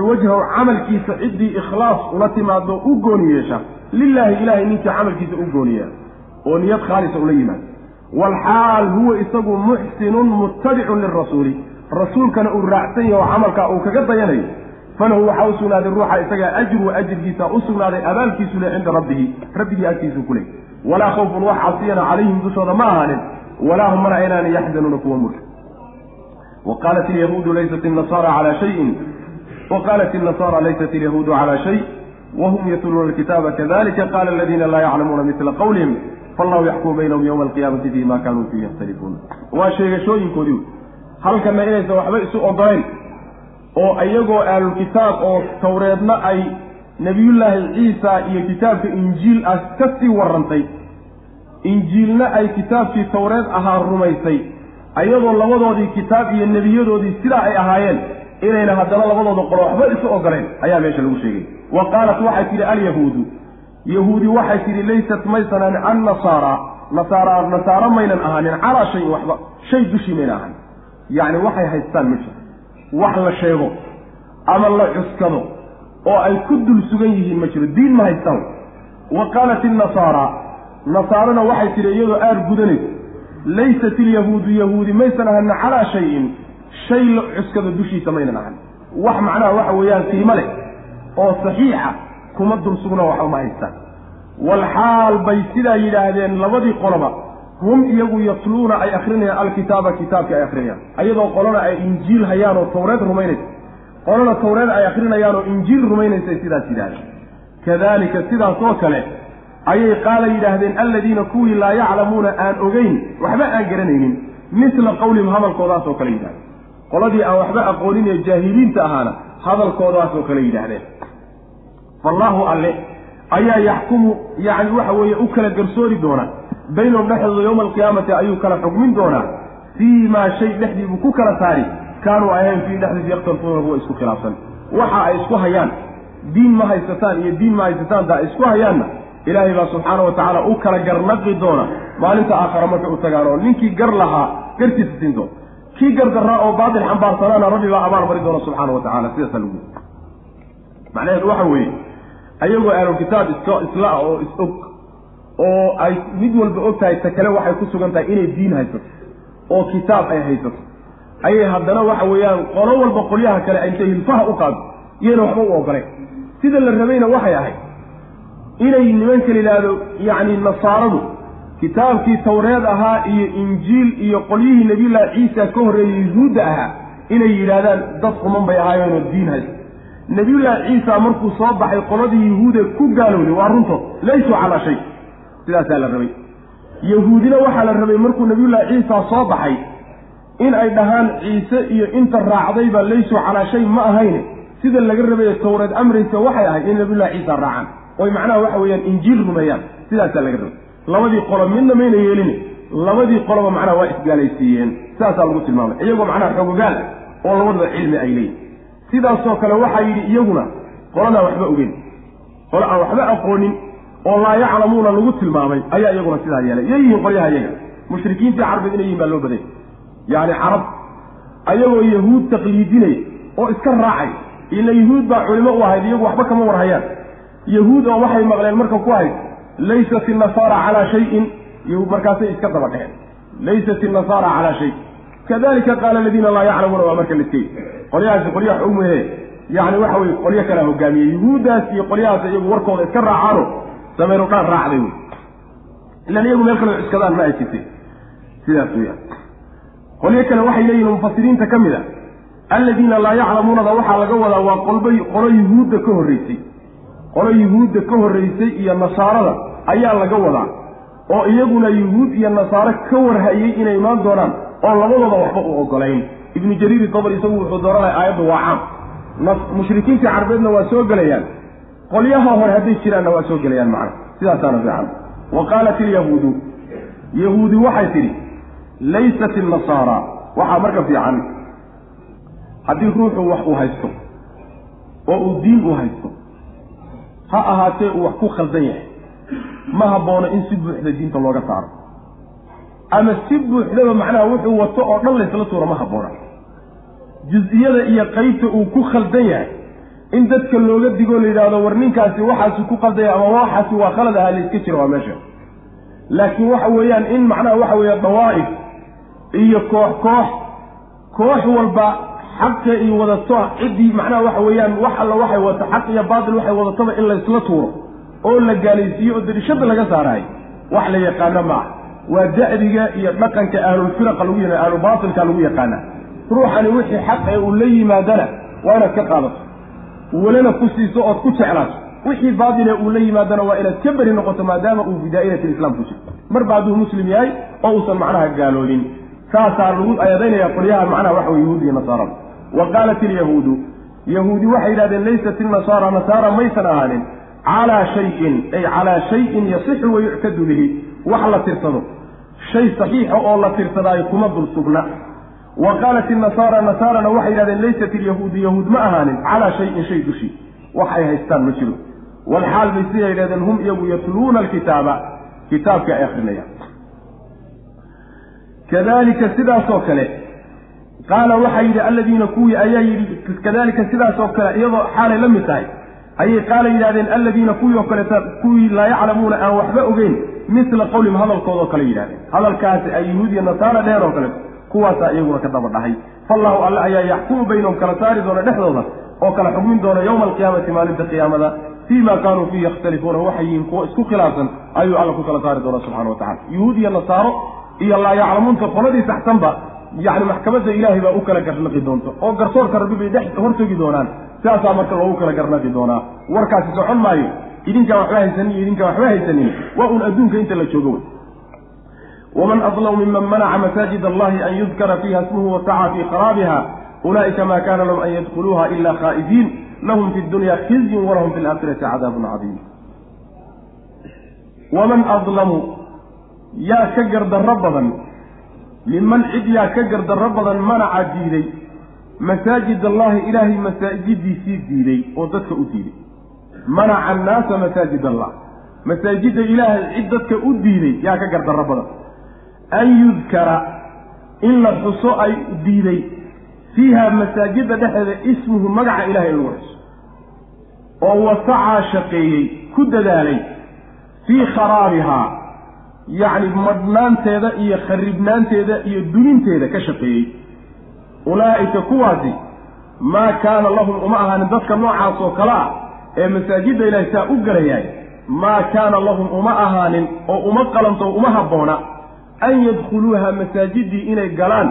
wajhaw camalkiisa ciddii ikhlaas ula timaado u gooni yeesha lilaahi ilaahay ninkii camalkiisa u gooniya oo niyad khaalisa ula yimaado waalxaal huwa isagu muxsinun muttabicun lirasuuli. Rasuulkana uu raacsan yaho camalkaa uu kaga dayanayo falahu waxaa u sugnaaday ruuxa isagaa ajru ajirkiisa u sugnaaday abaalkiisu le cinda rabbihi rabbigii agtiisu ku leh walaa khawfun wax casiyana calayhim dushooda ma ahaanin walaa hum mana aynaani yaxzanuuna kuwa murka wa ilyahuudu laysat inasaara calaa shayin wa qaalat laysat ilyahuudu calaa shay wahum yatluuna alkitaaba kadalika qaala aladiina laa yaclamuuna midla qawlihim fallahu yaxkumu baynahum yowma alqiyaamati fii ma kaanuu fiihi yakhtalifuun waa sheegashooyinkoodii halkana inaysan waxba isu ogolayn oo iyagoo ahlulkitaab oo tawreedna ay nebiyullaahi ciisa iyo kitaabka injiil ah ka sii warrantay injiilna ay kitaabkii tawreed ahaa rumaysay ayadoo labadoodii kitaab iyo nebiyadoodii sidaa ay ahaayeen inayna haddana labadooda qolo waxba isu ogoleen ayaa meesha lagu sheegay. Wa qaalat waxay tidhi alyahuudu. Yahuudi waxay tidhi laysat maysan ahanin annasaara nasaara nasaaro maynan ahaanin calaa shayin waxba shay dushii mayna ahanin yacni waxay haystaan ma jiro wax la sheego ama la cuskado oo ay ku dul sugan yihiin ma jiro. Diin ma haystaan. Wa qaalat innasaara nasaarana waxay tidhi iyadoo aar gudanayso laysat ilyahuudu yahuudi maysan ahanin calaa shayin shay la cuskado dushiisa maynan ahan wax macnaha waxa weeyaan qiimo leh oo saxiixa kuma dul sugna waxba ma haystaan. Walxaal bay sidaa yidhaahdeen labadii qoloba hum iyagu yatluuna ay akrinayaan alkitaaba kitaabkii ay akrinayaan ayadoo qolona ay injiil hayaan oo tawreed rumaynaysa. Qolona tawreed ay akrinayaan oo injiil rumaynaysay sidaas yidhahdeen. Kadalika sidaas oo kale ayay qaala yidhaahdeen alladiina kuwii laa yaclamuuna aan ogeyn waxba aan garanaynin misla qawlihim hadalkoodaas oo kale yidhahdeen. Qoladii aan waxba aqoonin ee jaahiliinta ahaana hadalkoodaas oo kale yidhaahdeen. Fallaahu alle ayaa yaxkumu yacni waxa weeye u kala garsoori doona baynahum dhexdooda yowma alqiyaamati ayuu kala xugmin doonaa fii maa shay dhexdii buu ku kala saari kaanuu ahayn fii dhexdiis yakhtalifuuna kuwa isku khilaafsan. Waxa ay isku hayaan diin ma haysataan iyo diin ma haysataan taa isku hayaanna ilaahay baa subxaana wa tacaala u kala garnaqi doona. Maalinta aakhara markay u tagaan ninkii gar lahaa gartiisa siin doona kii gardaraa oo baatil xambaarsanaana rabbi baa abaal mari doona subxaana wa tacala sidaasa lagu macnaheedu waxa weeye ayagoo ahlulkitaab isla oo is-og oo ay mid walba og tahay ta kale waxay ku sugan tahay inay diin haysato oo kitaab ay haysato. Ayay haddana waxa weeyaan qolo walba qolyaha kale intay hilfaha u qaado iyayna waxba u ogolayn sida la rabayna waxay ahayd inay nimanka la yidhaahdo yacni nasaaradu kitaabkii tawreed ahaa iyo injiil iyo qolyihii nebiyullaahi ciisa ka horreeyey yuhuudda ahaa inay yidhaahdaan dad quman bay ahaayeenoo diin haysta nebiyullaahi ciisa markuu soo baxay qoladii yuhuude ku gaalowday waa runtood laysuu calaa shay sidaasaa la rabay. Yahuudina waxaa la rabay markuu nebiyullaahi ciisa soo baxay in ay dhahaan ciise iyo inta raacdayba laysuu calaa shay ma ahayne. Sida laga rabaye tawreed amraysa waxay ahayd in nabiyullahi ciisa raacaan. Oy macnaha waxa weeyaan injiil rumeeyaan. Sidaasaa laga rabay. Labadii qolo midna mayna yeelin. Labadii qoloba macnaha waa isgaalaysiiyeen. Sidaasaa lagu tilmaamay. Iyagoo macnaha xogogaal oo labadaba cilmi ay leeyihiin sidaasoo kale waxaa yidhi iyaguna qoladaan waxba ogeyn. Qolo aan waxba aqoonin oo laa yaclamuuna lagu tilmaamay ayaa iyaguna sidaa yeelay. Yay yihiin qolyaha iyaga. Mushrikiintii carbeed inay yihiin baa loo baday. Yacni carab ayagoo yahuud taqliidinaya oo iska raacay ila yahuud baa culimo u ahayd iyagu waxba kama warhayaan. Yahuud oo waxay maqleen marka ku ahayd laysat innasaara calaa shayin markaasay iska daba dheheen laysat innasaara calaa shay. Kadalika qaala aladiina laa yaclamuuna waa marka laskey qolyahaasi qolyaha xumuhe yacni waxa weye qolyo kalea hogaamiyey yuhuuddaas iyo qolyahaas iyagu warkooda iska raacaano sameenu dhaan raacday wey. Ilan iyagu meel kaleo ciskadaan ma ay sidaas weyaan qolyo kale waxay leeyihiin mufasiriinta ka mid a alladiina laa yaclamuunada waxaa laga wadaa waa qolba qolo yuhuudda ka horreysay. Qolo yuhuudda ka horreysay iyo nasaarada ayaa laga wadaa. Oo iyaguna yuhuud iyo nasaaro ka warhayey inay imaan doonaan oo labadooda waxba u ogolayn ibnu jariiri dabr isagu wuxuu dooranaya aayaddu waa caam mushrikiintii carbeedna waa soo gelayaan qolyaha hore hadday jiraanna waa soo gelayaan macna sidaasaana fiican. Wa qaalat ilyahuudu yahuudi waxay tidhi laysat innasaara waxaa marka fiican haddii ruuxu wax uu haysto oo uu diin u haysto ha ahaatee uu wax ku khaldan yahay ma habboono in si buuxda diinta looga saaro. Ama si buuxdaba macnaha wuxuu wato oo dhan laysla tuuro ma habboona. Jus-iyada iyo qaybta uu ku khaldan yahay in dadka looga digoo la yidhaahdo war ninkaasi waxaasi ku khaldaya ama waxaasi waa khalad ahaa layska jira waa meesha. Laakiin waxa weeyaan in macnaha waxa weeye dawaa'if iyo koox koox koox walba xaqa iyo wadato ciddii macnaha waxa weeyaan wax alla waxay wadato xaq iyo baatil waxay wadataba in laysla tuuro oo la gaalaysiiyo oo darishada laga saarahay wax la yaqaano ma ah waa da'diga iyo dhaqanka ahlulfiraqa lagu yaqaan ahlubaatilka lagu yaqaana. Ruuxani wixii xaq ee uu la yimaadana waa inaad ka qaadato welana ku siiso ood ku jeclaato. Wixii baatile uu la yimaadana waa inaad ka beri noqoto maadaama uu fi daa'irati lislaam ku jiro. Marba hadduu muslim yahay oo uusan macnaha gaaloobin saasaa lagu ayadaynaya qolyaha macnaha waxa wey yahuud iyo nasaarada wa qaalat ilyahuudu yahuudi waxay yidhahdeen laysat ilnasaara nasaara maysan ahaanin. Calaa shayin ay calaa shayin yasixu wayuctadu bihi. Wax la tirsado. Shay saxiixa oo la tirsadaayo kuma dul sugna wa qaalat inasaara nasaarana waxay yidhahdeen laysat ilyahuudu yahuud ma ahaanin calaa shayin shay dushii wax ay haystaan ma jiro. Walxaal bay siday yidhahdeen hum iyagu yatluuna alkitaaba. Kitaabka ay akrinayaan kadalika sidaasoo kale qaala waxaa yidhi alladiina kuwii ayaa yidhi kadalika sidaasoo kale iyadoo xaalay la mid tahay ayay qaala yidhahdeen alladiina kuwii oo kaleeta kuwii laa yaclamuuna aan waxba ogeyn misla qowlihim hadalkoodao kale yidhahdeen. Hadalkaasi ay yahuud iyo nasaara dheheen oo kaleeto kuwaasaa iyaguna ka daba dhahay. Faallahu alle ayaa yaxkumu baynahum kala saari doona dhexdooda oo kala xugmin doona yowma alqiyaamati maalinta qiyaamada. Fii ma kaanuu fiihi yakhtalifuuna waxay yihiin kuwo isku khilaafsan ayuu alla ku kala saari doona subxana wa tacala yuhuud iyo nasaaro iyo laa yaclamuunta qoladii saxsanba yacni maxkamadda ilaahay baa u kala garnaqi doonta oo garsoorka rabbi bay dhex hortegi doonaan. Sidaasaa marka loogu kala garnaqi doonaa. Warkaasi socon maayo. Idinkaan waxba haysanin iyo idinkaan waxba haysanin. Waa un adduunka inta la joogo wey waman adlamu miman manaca masaajid allahi an yudkara fiiha ismuhu wasacaa fii qaraabiha ulaa'ika ma kana lahum an yadkhuluuha ila khaa'ifiin lahum fi dunya khizyun walahum fi laakhirati cadaabun cadiim waman adlamu yaa ka gardarro badan miman cid yaa ka gardarro badan manaca diiday masaajid allahi ilaahay masaajidiisii diiday oo dadka u diiday manaca annaasa masaajid allah masaajidda ilaahay cid dadka u diiday yaa ka gardarro badan an yudkara in la xuso ay diiday fiiha masaajidda dhexeeda ismuhu magaca ilahay in lagu xuso oo wasacaa shaqeeyey ku dadaalay fii kharaabihaa yacni madhnaanteeda iyo kharibnaanteeda iyo duninteeda ka shaqeeyey. Ulaa'ika kuwaasi maa kaana lahum uma ahaanin dadka noocaas oo kale ah ee masaajidda ilaahay saa u galayahay maa kaana lahum uma ahaanin oo uma qalanto uma habboona an yadkhuluuha masaajidii inay galaan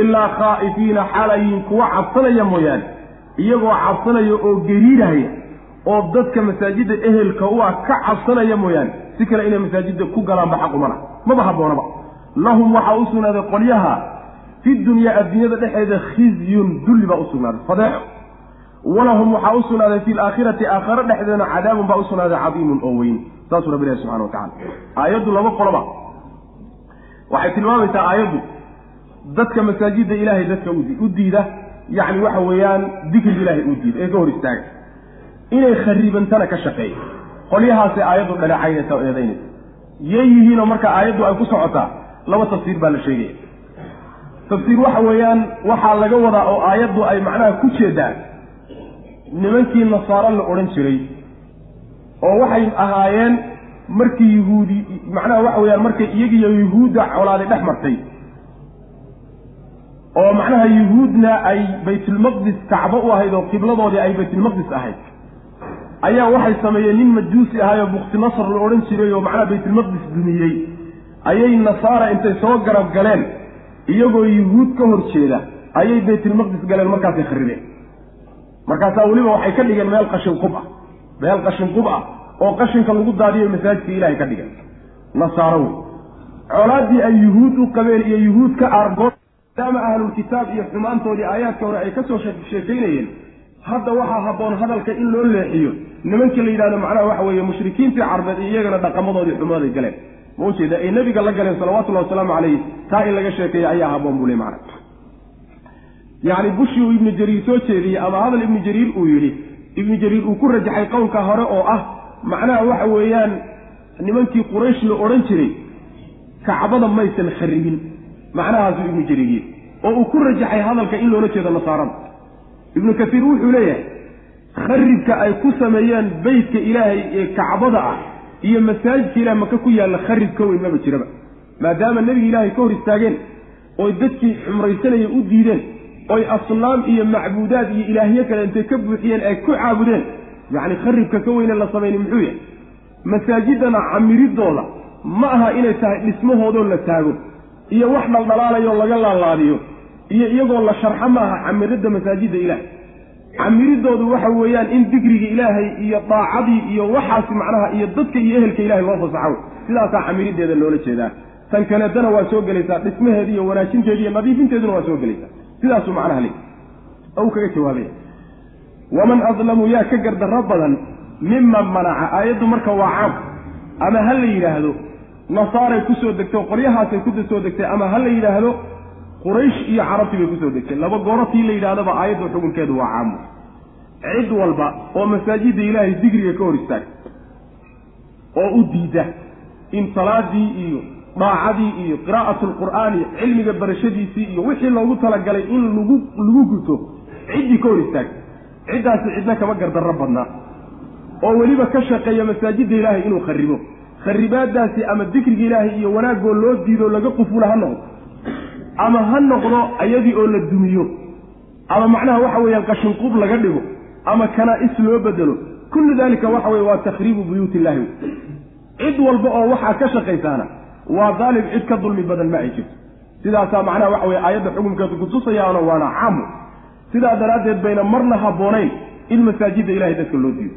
ilaa khaa'ifiina xalayiin kuwa cabsanaya mooyaane iyagoo cabsanaya oo gariirahaya oo dadka masaajidda ehelka u ah ka cabsanaya mooyaane si kale inay masaajidda ku galaanba xaqumana maba habboonaba lahum waxaa u sugnaaday qolyaha fi dunyaa adduunyada dhexeeda khizyun dulli baa u sugnaaday. Fadeexo walahum waxaa u sugnaaday fi laakhirati aakhare dhexdeedana cadaabun baa u sugnaaday cadiimun oo weyn. Saasuu rabbi ilahi subxana wa tacala aayaddu laba qoloba waxay tilmaamaysaa aayaddu. Dadka masaajidda ilaahay dadka u diida yacni waxa weeyaan dikriga ilaahay u diida ee ka hor istaaga. Inay kharibantana ka shaqeeya qolyahaasay aayaddu dhaleecaynaysa oo eedaynaysa yay yihiinoo marka aayaddu ay ku socotaa laba tafsiir baa la sheegaya. Tafsiir waxa weeyaan waxaa laga wadaa oo aayaddu ay macnaha ku jeedaan nimankii nasaaro la odhan jiray oo waxay ahaayeen markii yuhuudi macnaha waxa weeyaan markay iyagiiyo yuhuudda colaaday dhex martay oo macnaha yuhuudna ay baytulmaqdis kacbo u ahayd oo qibladoodii ay baytulmaqdis ahayd ayaa waxay sameeyeen nin majuusi ahaayoo bukti nasr la odhan jiray oo macnaha baytulmaqdis dumiyey. Ayay nasaara intay soo garab galeen iyagoo yuhuud ka hor jeeda ayay baytulmaqdis galeen markaasay kharibeen. Markaasaa weliba waxay ka dhigeen meel qashin qub ah meel qashin qub ah oo qashinka lagu daadiyo masaajidka ilaahay ka dhigeen nasaaro wey colaaddii ay yuhuud u qabeen iyo yuhuud ka aargood maadaama ahlulkitaab iyo xumaantoodii aayaadka hore ay ka soo sheekaynayeen hadda waxaa habboon hadalka in loo leexiyo. Nimankii la yidhahdo macnaha waxa weeye mushrikiintii carbeed iyagana dhaqamadoodii xumaaday galeen. Ma ujeeda ay nebiga la galeen salawatullahi wasalaamu calayhi taa in laga sheekeeya ayaa habboon buu le macna yacni bushii uu ibnu jariir soo jeediyey ama hadal ibnu jariir uu yidhi ibnu jariir uu ku rajaxay qowlka hore oo ah macnaha waxa weeyaan nimankii quraysh la odhan jiray kacbada maysan kharibin macnahaasuu ibnu jariir oo uu ku rajaxay hadalka in loola jeedo nasaarada ibnu kasiir wuxuu leeyahay kharibka ay ku sameeyeen beytka ilaahay ee kacbada ah iyo masaajidka ilahay maka ku yaalla kharib ka weyn maba jiraba. Maadaama nebiga ilaahay ka hor istaageen oy dadkii xumraysanaya u diideen oy asnaam iyo macbuudaad iyo ilaahyo kale intay ka buuxiyeen ay ku caabudeen yacni kharibka ka weyne la samayni muxuu yahay? Masaajidana camiridooda ma aha inay tahay dhismahoodoo la taago iyo wax dhaldhalaalayoo laga laalaadiyo iyo iyagoo la sharxo ma aha camiridda masaajidda ilaah camiridoodu waxa weeyaan in dikriga ilaahay iyo daacadii iyo waxaasi macnaha iyo dadka iyo ehelka ilahay loo fasaxo. Sidaasaa camirideeda loola jeedaa. Tan kaleetana waa soo gelaysaa dhismaheedi iyo wanaajinteedi iyo nadiifinteeduna waa soo gelaysaa. Sidaasuu macnaha le u kaga jawaabaya waman adlamu yaa ka gardarro badan miman manaca aayaddu marka waa caam ama ha la yidhaahdo nasaaray ku soo degtay oo qoryahaasay ku soo degtay ama ha la yidhaahdo quraysh iyo carabtii bay ku soo degtay laba goorotii la yidhahdaba aayaddu xukunkeedu waa caamo cid walba oo masaajidda ilaahay digriga ka hor istaagta oo u diida in salaadii iyo daacadii iyo qiraa'atu lqur'aani cilmiga barashadiisii iyo wixii loogu talagalay in lagu lagu guto ciddii ka hor istaagta ciddaasi cidna kama gardarro badnaa. oo weliba ka shaqeeya masaajidda ilaahay inuu kharibo kharibaadaasi ama dikriga ilaahay iyo wanaagoo loo diido laga qufula ha noqdo. ama ha noqdo ayadii oo la dumiyo. ama macnaha waxa weeyaan qashinqub laga dhigo. ama kanaa-is loo bedelo. kullu daalika waxa weye waa takhriibu buyuuti illahi cid walba oo waxaa ka shaqaysaana waa daalim cid ka dulmi badan ma ay jirto. sidaasaa macnaha waxa weye aayadda xukunkeedu kutusayaano waana caamu sidaa daraaddeed bayna marna habboonayn in masaajidda ilahay dadka loo diido.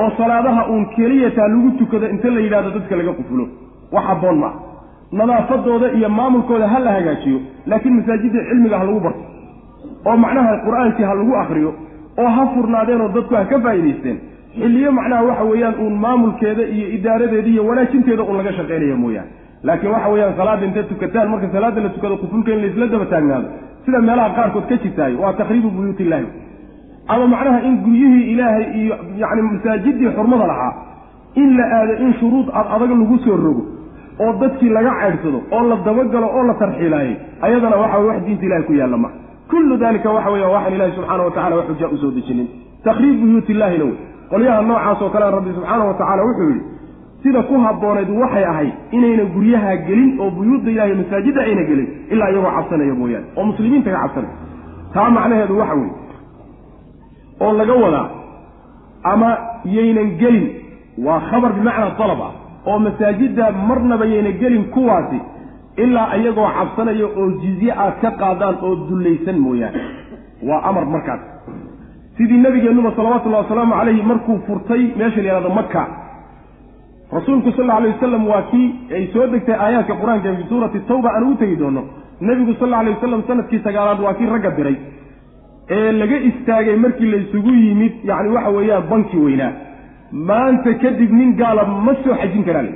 oo salaadaha uun keliyataa lagu tukado inta la yidhahdo dadka laga qufulo. wax habboon maaha nadaafadooda iyo maamulkooda ha la hagaajiyo laakiin masaajidda cilmiga ha lagu barto. oo macnaha qur'aankii ha lagu akriyo oo ha furnaadeen oo dadku ha ka faa'idaysteen xilliyo macnaha waxa weeyaan uun maamulkeeda iyo idaaradeeda iyo wanaajinteeda uun laga shaqaynaya mooyaane laakiin waxa weeyaan salaada intay tukataan marka salaada la tukado qufulka in laisla daba taagnaado sida meelaha qaarkood ka jirtaayo waa takriibu buyuuti illaahi ama macnaha in guryihii ilaahay iyo yacni masaajidii xurmada lahaa in la aado in shuruud ad adag lagu soo rogo oo dadkii laga caydhsado oo la dabagalo oo la tarxiilaayay ayadana waxa weye wax diinta ilahay ku yaalla maha kullu dalika waxa weya waxaan ilahi subxaana watacala wax xujaa u soo dejinin. Takriib buyuuti illahina wey. Qolyaha noocaas oo kale rabbi subxaana wa tacaala wuxuu yidhi sida ku habbooneed waxay ahayd inayna guryaha gelin oo buyuudda ilahay masaajidda ayna gelin ilaa iyagoo cabsanaya mooyaane oo muslimiinta ka cabsanaya. Taa macnaheedu waxa weeye oo laga wadaa ama yaynan gelin waa khabar bimacnaa dalab ah oo masaajidda marnaba yayna gelin kuwaasi ilaa iyagoo cabsanaya oo jizye aad ka qaadaan oo dullaysan mooyaane. Waa amar markaas. Sidii nabigeennuba salawatullahi wasalaamu calayhi markuu furtay meesha la yihahdo maka rasuulku sal alay wasalam waa kii ay soo degtay aayaadka qur'aanka fi suurati tawba aan ugu tegi doono. Nebigu sal alay wasalam sannadkii sagaalaad waa kii ragga diray ee laga istaagay markii laysugu yimid yacni waxa weeyaan banki weynaa maanta kadib nin gaala ma soo xajin karaa le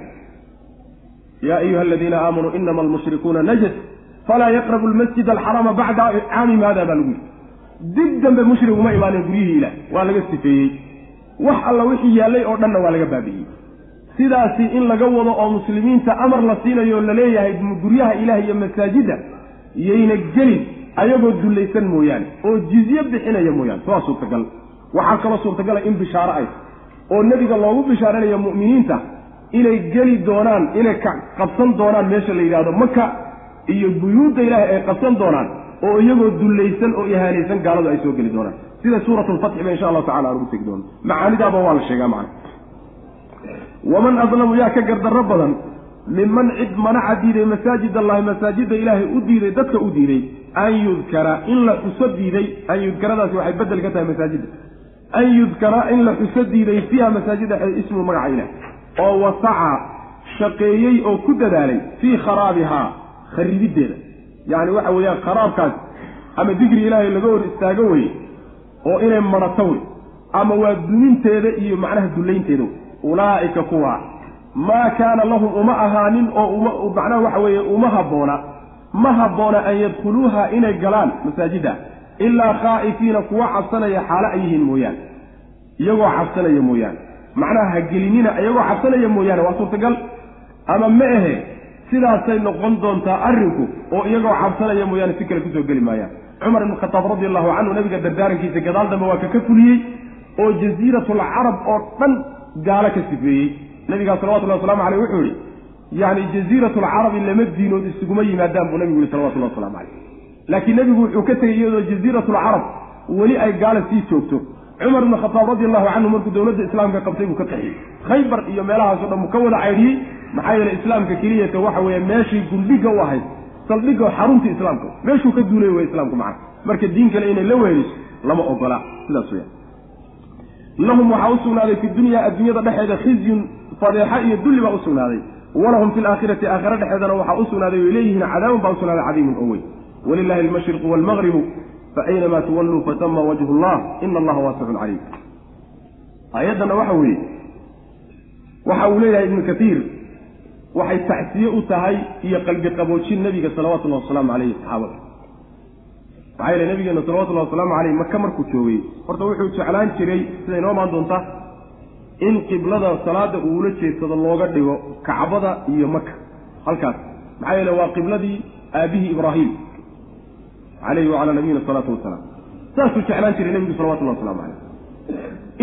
yaa ayuha aladiina aamanuu inama almushrikuuna najas falaa yaqrabu lmasjid alxarama bacda caamim hada baa lagu yidhi dib dambe mushrig uma imaanin guryihii ilaah waa laga sifeeyey. Wax alla wixii yaallay oo dhanna waa laga baabi'iyey sidaasi in laga wado oo muslimiinta amar la siinayo la leeyahay guryaha ilaah iyo masaajidda yayna gelin ayagoo dullaysan mooyaane oo jizye bixinaya mooyaane. Waa suurtagal. Waxaa kaloo suurtagala in bishaaro ay oo nebiga loogu bishaaranayo mu'miniinta inay geli doonaan inay ka qabsan doonaan meesha la yidhahdo maka iyo buyuudda ilaahay ay qabsan doonaan oo iyagoo dullaysan oo ihaanaysan gaaladu ay soo geli doonaan. Sida suurat ba insha allahu tacala aan ugu tegi doono. Macaanidaaba waa la sheegaa macana waman adlamu yaa ka gardarro badan minman cid manaca diiday masaajid allahi masaajidda ilaahay u diiday dadka u diiday an yudkara in la xuso diiday an yudkaradaasi waxay bedel ka tahay masaajidda an yudkara in la xuso diiday fiiha masaajidda ismu magaca ilaah oo wasaca shaqeeyey oo ku dadaalay fii kharaabihaa kharibiddeeda yacni waxa weeyaan kharaabkaas ama digri ilaahay laga hor istaago weye oo inay marato wey ama waa duminteeda iyo macnaha dullaynteeda wey ulaa'ika kuwa. Maa kaana lahum uma ahaanin oo uma macnaha waxa weeye uma habboona ma habboona an yadkhuluuha inay galaan masaajidda ilaa khaa'ifiina kuwa cabsanaya xaalo ay yihiin mooyaane. Iyagoo cabsanaya mooyaane. Macnaha ha gelinina iyagoo cabsanaya mooyaane waa suurtagal. Ama ma ahe sidaasay noqon doontaa arrinku oo iyagoo cabsanaya mooyaane si kale ku soo geli maayaan. Cumar ibn khataab radi allahu canhu nabiga dardaarankiisa gadaal dambe waa ka ka fuliyey oo jasiiratulcarab oo dhan gaalo ka sifeeyey. Nabigaa salawatullahi waslamu caleyh wuxuu yihi yacni jasiiratulcarabi lama diinood isuguma yimaadaan buu nabigu yihi salawatullahi waslamu caleyh laakiin nebigu wuxuu ka tegey iyadoo jasiiratulcarab weli ay gaala sii joogto. Cumar ibnu khataab radi allahu canhu markuu dowladda islaamka qabtay buu ka qaxiyey khaybar iyo meelahaaso dhan buu ka wada caydhiyey maxaa yeele islaamka keliyata waxa weeye meeshii guldhigga u ahayd saldhigga xaruntii islaamka meeshuu ka duulay wey islaamku macana marka diin kale inay la weeliso lama ogola sidaas weya lahum waxaa u sugnaaday fi dunya adduunyada dhexeeda khizyun fadeexa iyo dulli baa sugnaaday. Walahum fi laakhirati aakhira dhexeedana waxaa u sugnaaday way leeyihiin cadaabun baa u sugnaaday cadiimun oo weyn. Walilahi almashriqu waalmagribu faaynamaa tuwalluu fatama wajhu llah ina allaha waasicun caliim. Aayaddana waxa weeye waxa uu leeyahay ibnu katiir waxay tacsiye u tahay iyo qalbi qaboojin nebiga salawatullahi wasalaamu caleyhi saxaabada maxaa yeele nabigeena salawatullahi wasalaamu caleyh maka markuu joogay horta wuxuu jeclaan jiray sida inoo maan doonta in qiblada salaada uula jeedsado looga dhigo kacbada iyo maka halkaas maxaa yeele waa qibladii aabihii ibraahim caleyhi wacalaa nabiyina asalaatu wasalaam. Saasuu jeclaan jiray nebigu salawatullahi waslamu caleyh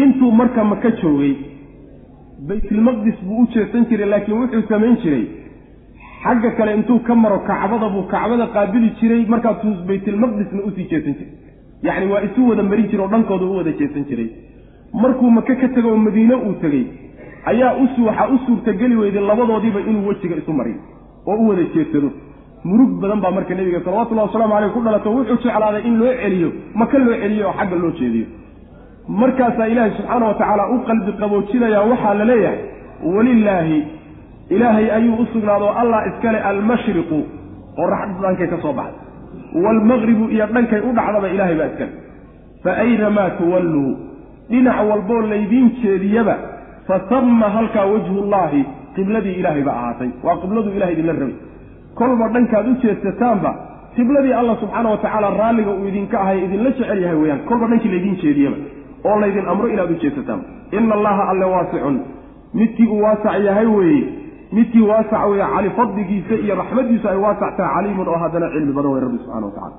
intuu marka maka joogay baytulmaqdis buu u jeesan jiray laakiin wuxuu samayn jiray xagga kale intuu ka maro kacbada buu kacbada qaabili jiray markaasuu baytulmaqdisna u sii jeesan jiray. Yacni waa isu wada marin jira oo dhankooda u wada jeesan jiray. Markuu maka ka tego oo madiine uu tegey ayaa us waxaa u suurtageli weyday labadoodiiba inuu wejiga isu mariyo oo u wada jeedsado murug badan baa marka nebiga salawatullahi wasalaamu caleyh ku dhalato wuxuu jeclaaday in loo celiyo maka loo celiyo oo xagga loo jeediyo. Markaasaa ilaahay subxaana wa tacaala u qalbi qaboojinayaa waxaa la leeyahay walilaahi ilaahay ayuu u sugnaado allah iskale almashriqu oo raxda dhankay ka soo baxda waalmaqribu iyo dhankay u dhacdaba ilaahay baa iskale. Fa aynamaa tuwalluu dhinac walboo laydiin jeediyaba fa tamma halkaa wajhullaahi qibladii ilaahay ba ahaatay. Waa qibladu ilahay idinla rabay. Kolba dhankaad u jeedsataanba qibladii allah subxaana wa tacaala raalliga uu idinka ahay idinla jecel yahay weyaan kolba dhankii laydiin jeediyaba oo laydin amro inaad u jeedsataan ina allaha alle waasicun. Midkii uu waasac yahay weeye midkii waasac weeye cali fadligiisa iyo raxmadiisu ay waasac tahay caliimun oo haddana cilmi badan wey rabbi subxana wa tacala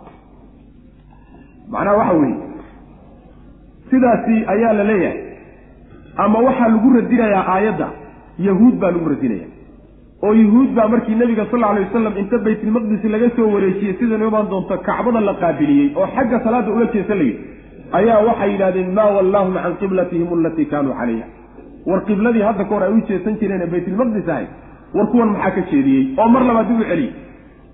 macnaha waxa weeye sidaasi ayaa la leeyahay. ama waxaa lagu radinayaa aayadda yahuud baa lagu radinaya oo yuhuud baa markii nebiga sal alay wasalam inta baytulmaqdis laga soo wareejiyey sida imaan doonto kacbada la qaabiliyey oo xagga salaada ula jeesa layidhi ayaa waxay yidhahdeen maa wallaahum can qiblatihim alatii kaanuu calayha. War qibladii hadda ka hor ay u jeesan jireen baytulmaqdis ahay war kuwan maxaa ka jeediyey? Oo mar labaad dib u celiyey.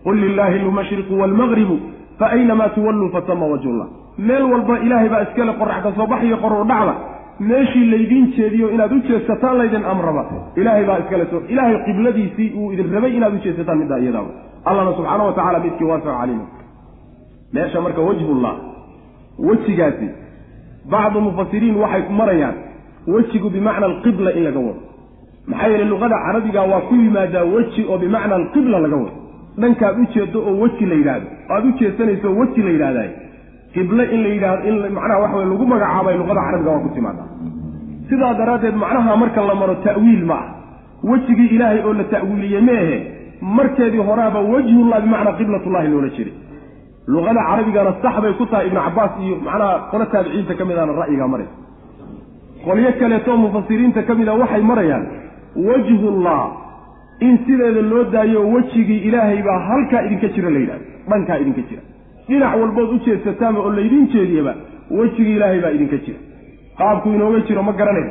Qul lilaahi lmashriqu waalmaqribu fa aynamaa tuwalluu fatama wajhullah meel walba ilaahay baa iskale qorax ka soo baxiyo qorur dhacda. Meeshii laydiin jeediyo inaad u jeesataan laydin amraba ilaahay baa iskale soo ilaahay qibladiisii uu idin rabay inaad u jeesataan middaa iyadaaba allahna subxaana wa tacala midkii waasac calima meesha marka wajhullah wejigaasi bacdu mufasiriin waxay marayaan wejigu bimacna alqibla in laga wado maxaa yeele luqada carabiga waa ku yimaadaa weji oo bimacna alqibla laga wado. Dhankaad u jeedo oo weji la yidhaahdo. Aad u jeesanayso weji la yidhahdaay qible in la yidhahdo in macnaha waxa weye lagu magacaabay luqada carabiga waa ku timaadaa sidaa daraaddeed macnaha marka la maro ta'wiil ma ah wejigii ilaahay oo la ta'wiiliyey ma ahe markeedii horaaba wejhullah bimacnaa qiblatullahi loola jiray. Luqada carabigana sax bay ku tahay ibnu cabaas iyo macnaha qolo taabiciinta ka midana ra'yigaa maraysa. Qolyo kaleetoo mufasiriinta ka mida waxay marayaan wajhullah in sideeda loo daayo wejigii ilaahay baa halkaa idinka jira la yidhahdo dhankaa idinka jira. Dhinac walbood u jeedsataanba oo laydin jeediyaba wejigii ilaahay baa idinka jira. Qaabku inooga jiro ma garanayn.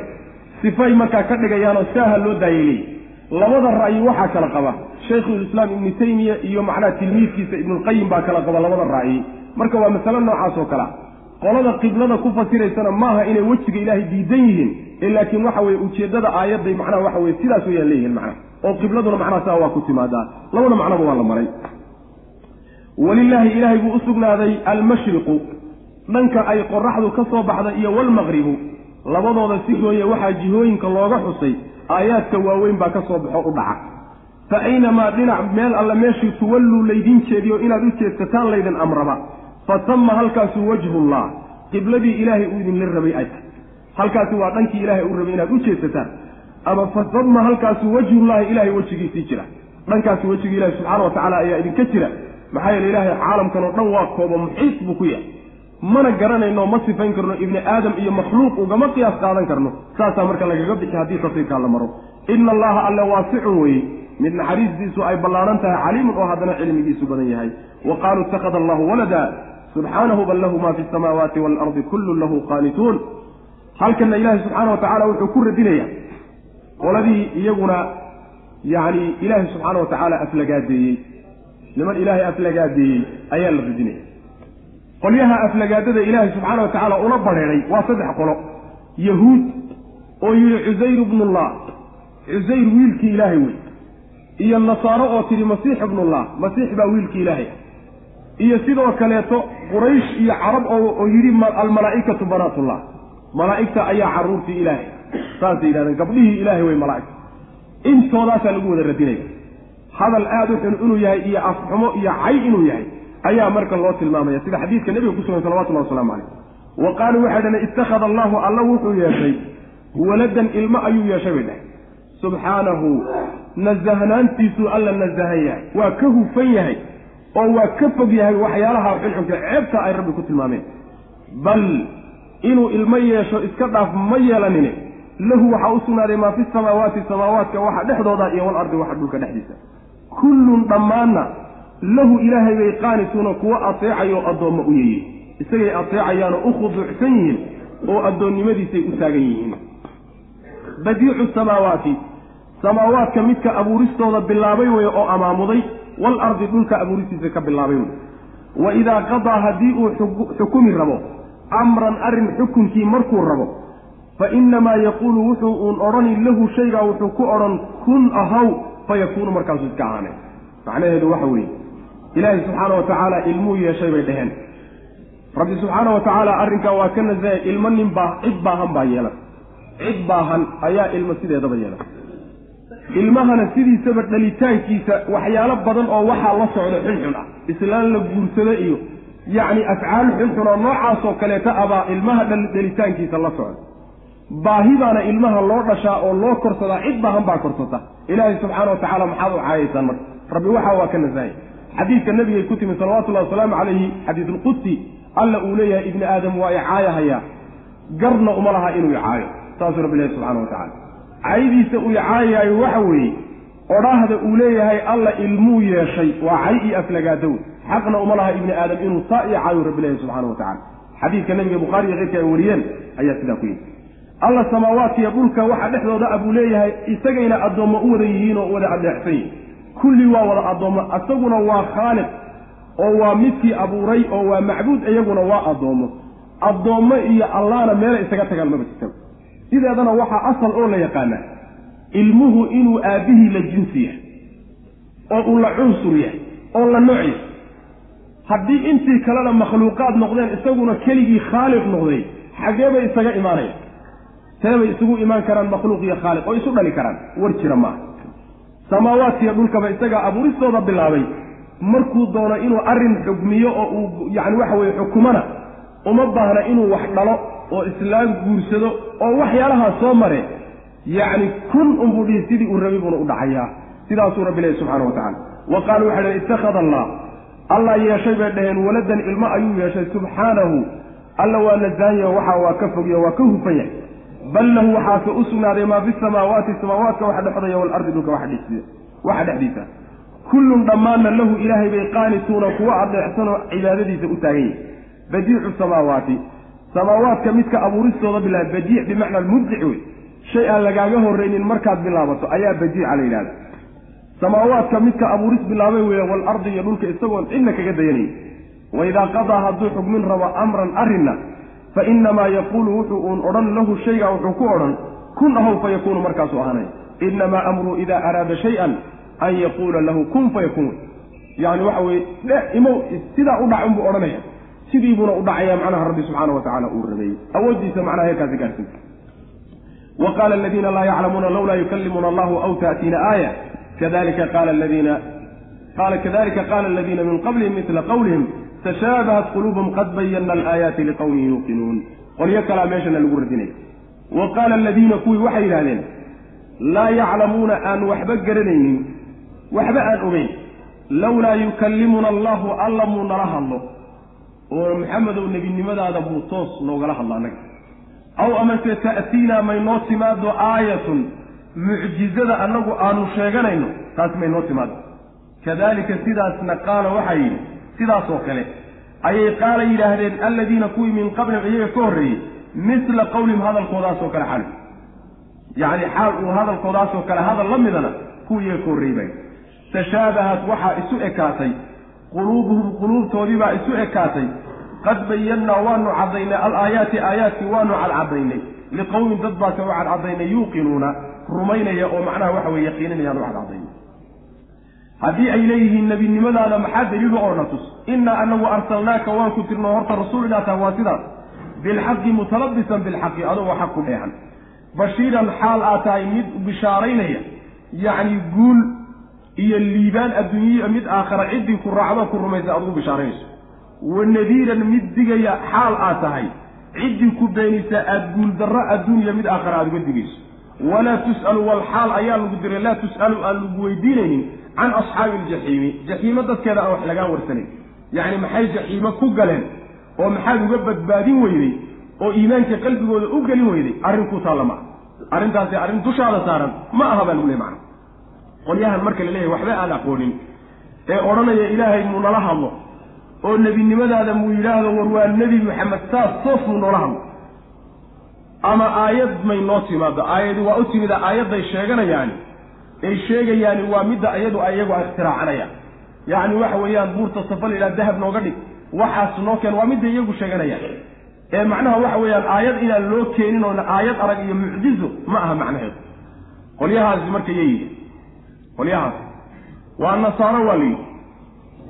Sifay markaa ka dhigayaanoo saaha loo daayay leeyi labada ra'yi waxaa kala qaba. Shaykhulislaam ibnu taymiya iyo macnaha tilmiidkiisa ibnulqayim baa kala qaba labada ra'yi. Marka waa masale noocaas oo kale. A qolada qiblada ku fasiraysana maaha inay wejiga ilaahay diidan yihiin laakiin waxa weye ujeeddada aayadday macnaha waxa weye sidaas wayaan leeyihiin macnaha. Oo qibladuna macnaha saa waa ku timaadaa labada macnoba waa la maray. Walilaahi ilaahay buu u sugnaaday almashriqu. Dhanka ay qoraxdu ka soo baxda iyo walmaqribu labadooda si gooye waxaa jihooyinka looga xusay aayaadka waaweyn baa ka soo baxo u dhaca. Fa aynamaa dhinac meel alle meeshii tuwalluu laydiin jeediyo inaad u jeedsataan laydin amraba. Fa tama halkaasu wajhullah qibladii ilaahay uu idinla rabay ay halkaasi waa dhankii ilaahay uu rabay inaad u jeedsataan ama fa tama halkaasu wajhullahi ilahay wejigiisii jira. Dhankaasi wejigii ilahi subxaana wa tacaala ayaa idinka jira. Maxaa yeele ilaahay caalamkan oo dhan waa koobo muxiis buu ku yahay. Mana garanayno ma sifayn karno ibni aadam iyo makhluuq ugama qiyaas qaadan karno. Saasaa marka lagaga bixi haddii tafsiirkaa la maro. Ina allaha alle waasicun weye mid naxariistiisu ay ballaaran tahay caliimun oo haddana cilmigiisu badan yahay. Wa qaaluu ittakhada allahu walada. Subxaanahu bal lahu ma fi samaawaati waalardi kullun lahu qaanituun halkanna ilaahay subxaana wa tacala wuxuu ku radinaya qoladii iyaguna yacni ilaahay subxaana wa tacaala aflagaadeeyey. Niman ilaahay aflagaadeeyey ayaa la radinaya. Qolyaha aflagaadada ilaahay subxaana wa tacaala ula badheeday waa saddex qolo. Yahuud oo yidhi cusayr ibnullah cusayr wiilkii ilaahay wey. Iyo nasaaro oo tidhi masiix ibnullah masiix baa wiilkii ilaahay. Iyo sidoo kaleeto quraysh iyo carab oo yidhi almalaa'ikatu banaatullah malaa'igta ayaa carruurtii ilaahay. Saasay yidhahdeen gabdhihii ilaahay wey malaa'igta. Intoodaasaa lagu wada radinaya hadal aada u xun inuu yahay iyo afxumo iyo cay inuu yahay ayaa marka loo tilmaamaya. Sida xadiidka nebiga ku sugan salawatullahi waslamu caleyh wa qaaluu waxay dhaheen ittakhada allahu alla wuxuu yeeshay waladan ilmo ayuu yeeshay bay dhahay subxaanahu nasahnaantiisuu alla nasahan yahay. Waa ka hufan yahay oo waa ka fog yahay waxyaalaha xunxunka ceebta ay rabbi ku tilmaameen. Bal inuu ilmo yeesho iska dhaaf ma yeelanine. Lahu waxaa u sugnaaday maa fi samaawaati samaawaadka waxa dhexdooda iyo walardi waxa dhulka dhexdiisa. Kullun dhammaanna lahu ilaahay bay qaanisuuna kuwo ateecayo addoommo u yeeyey isagay ateecayaanoo u khuduucsan yihiin oo addoonnimadiisay u taagan yihiin. Badiicu samaawaati. Samaawaadka midka abuuristooda bilaabay weye oo amaamuday walardi dhulka abuuristiisa ka bilaabay. Wey wa idaa qadaa haddii uu xukumi rabo amran arrin xukunkii markuu rabo. Fa innamaa yaquulu wuxuu uun odhani lahu shaygaa wuxuu ku odhan kun ahaw fa yakuunu markaasuu iska ahaanay macnaheedu waxa weeye ilaahay subxaana wa tacaala ilmuu yeeshay bay dheheen rabbi subxaana wa tacaala arrinkaa waa ka nasahaya ilmo nin baa cid baahan baa yeelan. Cid baahan ayaa ilmo sideedaba yeelan. Ilmahana sidiisaba dhalitaankiisa waxyaalo badan oo waxaa la socda xunxun ah. Islaan la guursado iyo yacni afcaal xunxun oo noocaasoo kaleeta abaa ilmaha dhalitaankiisa la socda. Baahidaana ilmaha loo dhashaa oo loo korsadaa cid baahan baa korsata. Ilaahay subxaana wa tacaala maxaad u caayaysaan marka. Rabbi waxaa waa ka nasahaya xadiidka nabigay ku timi salawatullahi wasalaamu calayhi xadiidulqudsi alla uu leeyahay ibni aadam waa icaayahayaa garna uma laha inuu icaayo saasuu rabbi ilahi subxana wa tacala caydiisa uu icaayayo waxa weeye odhaahda uu leeyahay alla ilmuu yeeshay waa cay iyo aflagaadow xaqna uma laha ibni aadam inuu saa ii caayo rabbi ilahi subxana wa tacala xadiidka nabiga bukhaari iyo keyrka ay wariyeen ayaa sidaa ku yidhi. Alla samaawaadkiiyo dhulka waxa dhexdooda a buu leeyahay isagayna addoommo u wada yihiin oo wada adeecsan yihiin kulli waa wada addoommo isaguna waa khaaliq oo waa midkii abuuray oo waa macbuud iyaguna waa addoommo. Addoommo iyo allahna meelay isaga tagaan maba jirtaba. Sideedana waxaa asal oo la yaqaanaa ilmuhu inuu aabbihii la jinsi yahay oo uu la cunsur yahay oo la nooc yahay haddii intii kalena makhluuqaad noqdeen isaguna keligii khaaliq noqday xaggee bay isaga imaanayaan see bay isugu imaan karaan makhluuq iyo khaaliq oo isu dhali karaan. War jira maaha samaawaadkiiyo dhulkaba isagaa abuuristooda bilaabay. Markuu doono inuu arrin xugmiyo oo uu yacni waxa weeye xukumana uma baahna inuu wax dhalo oo islaam guursado oo waxyaalahaa soo mare. Yacni kun unbuu dhihi sidii uu rabay buuna u dhacayaa. Sidaasuu rabbi lehy subxana wa tacala wa qaaluu waxay dhaheen ittakhada allah allah yeeshay bay dhaheen waladan ilmo ayuu yeeshay subxaanahu. Alla waa nasaahyo waxa waa ka fogyo waa ka hufan yahay bal lahu waxaase u sugnaaday maa fi samaawaati samaawaadka waxa dhexdaya waalardi dhulka waxa dhexdiisa kullun dhammaanna lahu ilaahay bay qaanituuna kuwa adeecsanoo cibaadadiisa u taagan yahay badiicu samaawaati. Samaawaadka midka abuuristooda bilaaba badiic bimacna almubdic wey shay aan lagaaga horraynin markaad bilaabato ayaa badiica la yidhahda samaawaadka midka abuuris bilaabay weeye waalardi iyo dhulka isagoon cidna kaga dayanayn waidaa qadaa hadduu xugmin rabo amran arrinna fa innamaa yaquulu wuxuu uun odhan lahu shaygaa wuxuu ku odhan kun ahow fa yakuunu markaasuu ahaanay. Innamaa amruu idaa araada shay-an an yaquula lahu kun fa yacni waxa weye dhe imow sidaa u dhac unbuu odhanaya. Sidii buuna u dhacaya macnaha rabbi subxaana wa tacala uu rabeeyey awooddiisa macnaha heerkaasi gaarsiinta wa qaala aladiina laa yaclamuuna lawlaa yukallimuna allahu aw taatiina aaya kadalika qaala aladiina qaala kadalika qaala aladiina min qablihim midla qawlihim tashaabahat quluubum qad bayana alaayaati liqowmin yuuqinuun qolyo kalaa meeshana lagu radinaya wa qaala aladiina kuwii waxay yidhahdeen laa yaclamuuna aan waxba garanaynin waxba aan ogeyn lawlaa yukallimuna allahu alla muu nala hadlo oo maxamedow nebinimadaada buu toos noogala hadla annaga aw amase ta'tiinaa may noo timaado aayatun mucjizada annagu aanu sheeganayno taas may noo timaado kadalika sidaasna qaala waxaa yidhi sidaasoo kale ayay qaala yidhaahdeen alladiina kuwii min qablihim iyaga ka horreeyey misla qawlihim hadalkoodaasoo kale xal. Yacni xaal uu hadalkoodaasoo kale hadal la midana kuwii iyaga ka horreeyey bay. Tashaabahat waxaa isu ekaatay quluubuhum quluubtoodiibaa isu ekaatay. Qad bayannaa waanu caddaynay alaayaati aayaadkii waanu cadcadaynay liqowmin dad baase u cadcadaynay yuuqinuuna rumaynaya oo macnaha waxa weye yaqiininayaan u cadcadaynay haddii ay leeyihiin nebinimadaada maxaa daliilu oo na tus innaa anagu arsalnaaka waan ku tirno horta rasuul inaa taha waa sidaas bilxaqi mutalabisan bilxaqi adugoo xaq ku dheehan. Bashiiran xaal aad tahay mid bishaaraynaya yacni guul iyo liibaan adduunyiya mid aakhara ciddii ku raacdo ku rumaysa aad ugu bishaaraynayso wa nadiiran mid digaya xaal aad tahay ciddii ku beenisa aad guuldarro adduunya mid aakhara aada uga digayso walaa tus'alu wal xaal ayaa lagu diray laa tus'alu aan lagu weydiinaynin can asxaabi aljaxiimi. Jaxiimo dadkeeda aan wax lagaa warsanayn yacni maxay jaxiimo ku galeen oo maxaad uga badbaadin weyday oo iimaanka qalbigooda u gelin weyday? Arrin ku taalla ma arrintaasi arrin dushaada saaran ma aha baa lagu leey macna qolyahan marka la leeyahay waxba aan aqoonin. Ee odhanaya ilaahay muu nala hadlo? Oo nebinimadaada muu yidhaahdo war waa nebi maxamed saas toos muu noola hadlo ama aayad may noo timaado aayadi waa u timida aayadday sheeganayaani. Ay sheegayaani waa midda iyadu ay iyagu ikhtiraacanayan yacni waxa weeyaan buurta safa la yidhaha dahab nooga dhig. Waxaas noo keen waa midda iyagu sheeganayaan ee macnaha waxa weeyaan aayad inaan loo keenin oona aayad arag iyo mucjizo ma aha macnaheedu. Qolyahaasi marka yayihi qolyahaasi. Waa nasaaro waa la yidhi.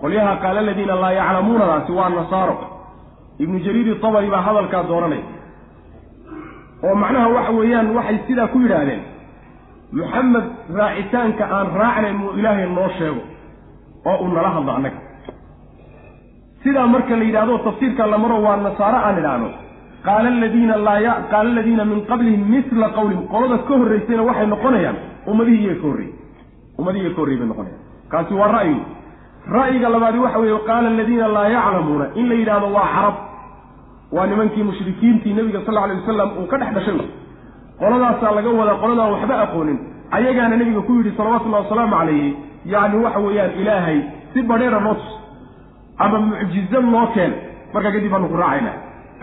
Qolyaha qaala aladiina laa yaclamuunadaasi waa nasaaro. Ibnu jariiri tabari baa hadalkaa dooranaya oo macnaha waxa weeyaan waxay sidaa ku yidhaahdeen maxamed raacitaanka aan raacnay muu ilaahay noo sheego oo uu nala hadlo annaga. Sidaa marka la yidhahdo tafsiirka la maro waa nasaaro aan idhaahno qaala aladiina laa qaala aladiina min qablihim misla qawlihim. Qolada ka horraysayna waxay noqonayaan ummadihii iyaga ka horreeyey ummadihii iyaga ka horreyey bay noqonayaan. Kaasi waa ra'yi. Ra'yiga labaadi waxa weeye qaala aladiina laa yaclamuuna. In la yidhahdo waa carab waa nimankii mushrikiintii nebiga sal alay wasalam uu ka dhex dhashay. Qoladaasaa laga wadaa qoladaan waxba aqoonin. Ayagaana nebiga ku yidhi salawatullahi wasalaamu calayhi yacni waxa weeyaan ilaahay si badheera noo tus ama mucjizo noo keen markaa kadib baanu ku raacayna.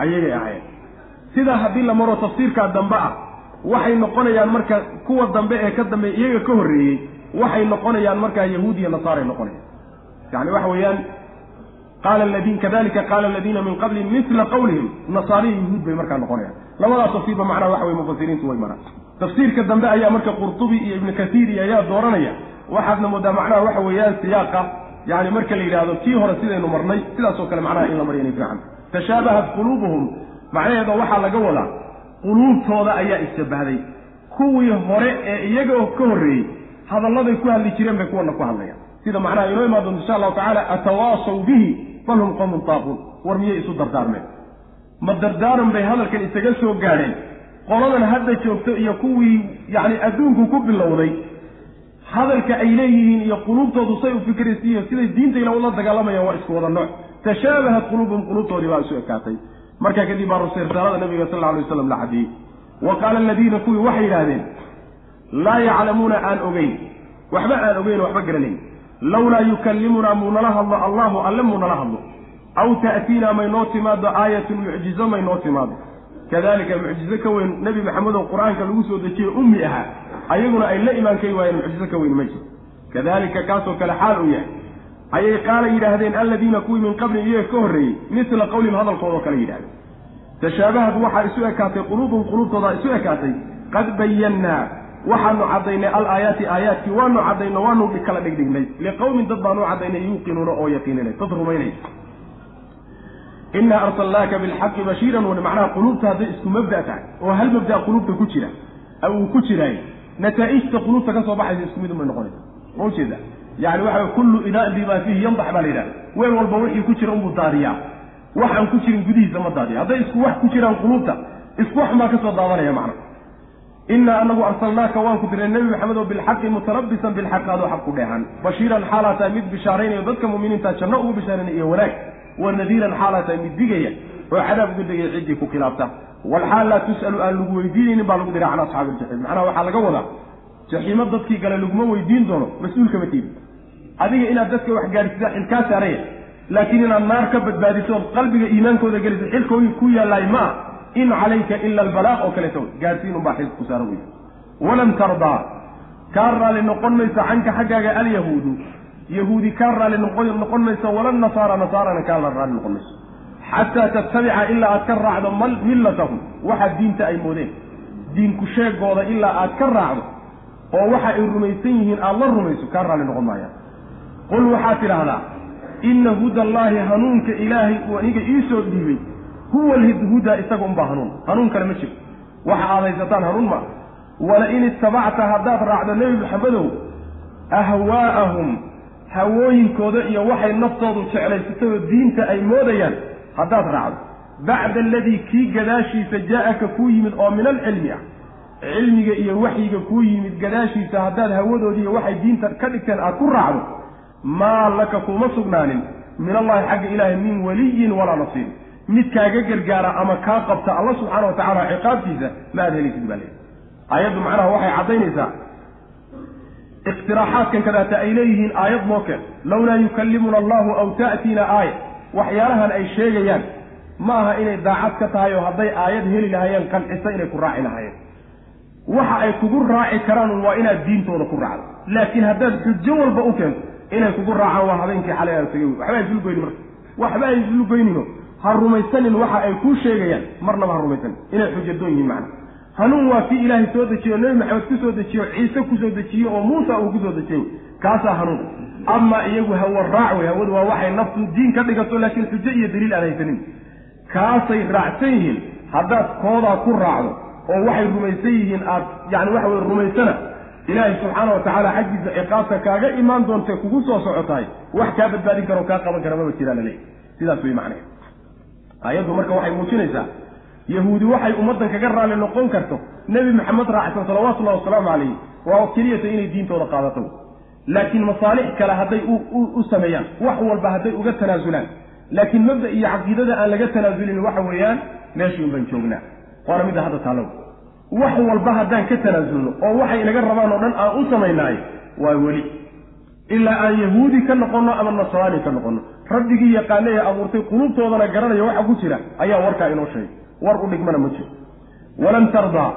Ayagay ahayn sidaa haddii la maro tafsiirkaa dambe ah waxay noqonayaan marka kuwa dambe ee ka dambeey iyaga ka horreeyey waxay noqonayaan markaa yahuud iyo nasaaray noqonayaan yani waxa weeyaan qaala ladin kadalika qaala aladiina min qablihim mila qawlihim nasaariya yahuud bay markaa noqonayaan. labadaas tafsiirba macnaha waxa weye mufasiriintu way maraan tafsiirka dambe ayaa marka qurtubi iyo ibnu kasiir iyo ayaa dooranaya waxaadna moodaa macnaha waxa weeyaan siyaaqa yani marka la yidhaahdo kii hore sidaynu marnay sidaasoo kale macnaha in la maryanay fiican tashaabahat quluubuhum macnaheeda waxaa laga wadaa quluubtooda ayaa isshabahday kuwii hore ee iyaga ka horreeyey hadalladay ku hadli jireen bay kuwana ku hadlayaan sida macnaha inoo imaan doonto insha allahu tacaala atawaasaw bihi bal hum qowmun taaquun. War miyay isu dardaarmeen? Ma dardaaran bay hadalkan isaga soo gaadheen. Qoladan hadda joogto iyo kuwii yacni adduunku ku bilowday hadalka ay leeyihiin iyo quluubtoodu say u fikiraysiiyo siday diintayna ula dagaalamayaan waa isku wada nooc. Tashaabahat quluubuhum quluubtoodii baa isu ekaatay. Markaa kadib baa risaalada nabiga sal lla alay waslam la cadiyey wa qaala aladiina kuwii waxay yidhaahdeen laa yaclamuuna aan ogeyn. Waxba aan ogeyn waxba garanayn lawlaa yukallimunaa muu nala hadlo allahu alle muu nala hadlo aw ta'tiinaa may noo timaado aayatun mucjizo may noo timaado kadalika mucjizo ka weyn nebi maxamedow qur'aanka lagu soo dejiye ummi ahaa ayaguna ay la imaankay waayeen mucjizo ka weyn ma jiro kadalika kaasoo kale xaal uu yahay ayay qaala yidhaahdeen aladiina kuwii min qabli iyaga ka horreeyey misla qawlihim hadalkoodao kale yidhahdeen tashaabahad waxaa isu ekaatay quluubuhum quluubtoodaa isu ekaatay qad bayannaa waxaanu caddaynay alaayaati aayaadkii waanu caddayno waanu kala dhigdhignay. Liqowmin dad baanu caddaynay yuuqinuuna oo yaqiininay dad rumaynay. Inaa arsalnaaka bilxaqi bashiiran wan macnaha quluubta hadday isku mabda tahay oo hal mabda quluubta ku jira uu ku jiraay nataa'ijta quluubta ka soo baxaysa isku mid unbay noqonaysa ma ujeeda yani waxa kullu inaan bimaa fiihi yandax baa la yidhahda weel walba wixii ku jira unbuu daadiyaa. Waxaan ku jirin gudihiisa ma daadiya hadday isku wax ku jiraan quluubta isku wax maa ka soo daadanaya macna inaa anagu arsalnaaka waan ku dirnay nebi maxamed oo bilxaqi mutalabisan bilxaqi adoo xaq ku dheehan. Bashiiran xaalaa tahay mid bishaaraynayo dadka mu'miniinta janno ugu bishaaraynay iyo wanaag. Wa nadiiran xaalaa tahay mid digaya oo cadaab uga degaya ciddii ku khilaafta. Walxaal laa tus'alu aan lagu weydiinaynin baa lagu diray can asxaabi iljaxiim macnaha waxaa laga wadaa jaxiimo dadkii gale laguma weydiin doono mas'uulkama tiidi adiga inaad dadka wax gaadhsidaa xil kaa saaraya laakiin inaad naar ka badbaadiso ood qalbiga iimaankooda geliso xilkoodii ku yaalaay ma in calayka ila albalaaq oo kaleeto gaadhsiin unbaa xilka ku saara wey walan tardaa kaa raalli noqon mayso canka xaggaaga alyahuudu yahuudi kaa raalli noqon mayso wala nasaara nasaarana kaa raalli noqon mayso xataa tattabica ilaa aad ka raacdo millatahum waxa diinta ay moodeen diinku sheegooda ilaa aad ka raacdo oo waxa ay rumaysan yihiin aada la rumayso kaa raalli noqon maayaan qul waxaad tidhaahdaa inna huda allaahi hanuunka ilaahay uu aniga iisoo dhiibay huwa alhudaa isaga unbaa hanuun. Hanuun kale ma jiro. Waxa aad haysataan hanuun maa wala in ittabacta haddaad raacdo nebi maxamedow ahwaa'ahum hawooyinkooda iyo waxay naftoodu jeclaysatayoo diinta ay moodayaan haddaad raacdo. Bacda aladii kii gadaashiisa jaa'aka kuu yimid oo min alcilmi ah. Cilmiga iyo waxyiga kuu yimid gadaashiisa haddaad hawadoodiiyo waxay diinta ka dhigteen aad ku raacdo maa laka kuma sugnaanin. Min allahi xagga ilaahi min waliyin walaa nasiir mid kaaga gargaara ama kaa qabta alla subxaana wa tacala ciqaabtiisa ma aad helaysid baa leeyahy aayaddu macnaha waxay caddaynaysaa. Iqtiraaxaadkan kadaata ay leeyihiin aayad noo keen lawlaa yukallimuna allahu aw ta'tiina aaya. Waxyaalahan ay sheegayaan. Ma aha inay daacad ka tahay oo hadday aayad heli lahaayeen qancisa inay ku raaci lahaayeen. Waxa ay kugu raaci karaan waa inaad diintooda ku raacdo. Laakiin haddaad xujo walba u keento inay kugu raacaan waa habeenkii xalay aan tagay. Waxba ay islugoyni marka. Waxba ay ha rumaysanin waxa ay kuu sheegayaan. Marnaba ha rumaysanin. Inay xujadoon yihiin macna. Hanuun waa kii ilaahay soo dejiyo nebi maxamed ku soo dejiyo ciise ku soo dejiyo oo muusa uu ku soo dejiyey kaasaa hanuun. Ama iyagu hawa raac wey hawadu waa waxay naftu diin ka dhigato laakiin xujo iyo daliil aan haysanin. Kaasay raacsan yihiin. Haddaad koodaa ku raacdo oo waxay rumaysan yihiin aad yani waxa weye rumaysana ilaahay subxaana wa tacaala xaggiisa ciqaabta kaaga imaan doontae kugu soo socotahay. Wax kaa badbaadin karo kaa qaban kara maba jiraan laleeyahy sidaas wey macnahe ayaddu marka waxay muujinaysaa yahuudi waxay ummaddan kaga raalli noqon karto. Nebi maxamed raacsan salawatullahi wasalaamu calayh waa keliyata inay diintooda qaadato. Laakiin masaalix kale hadday u sameeyaan wax walba hadday uga tanaasulaan laakiin mabda iyo caqiidada aan laga tanaasulin waxa weeyaan meeshii un baan joognaa waana midda hadda taalow wax walba haddaan ka tanaasulno oo waxay inaga rabaan oo dhan aan u samaynaay waa weli. Ilaa aan yahuudi ka noqonno ama nasraani ka noqonno rabbigii yaqaane ee abuurtay quluubtoodana garanaya waxa ku jira ayaa warkaa inoo sheegay. War u dhigmana ma jiro. Walan tardaa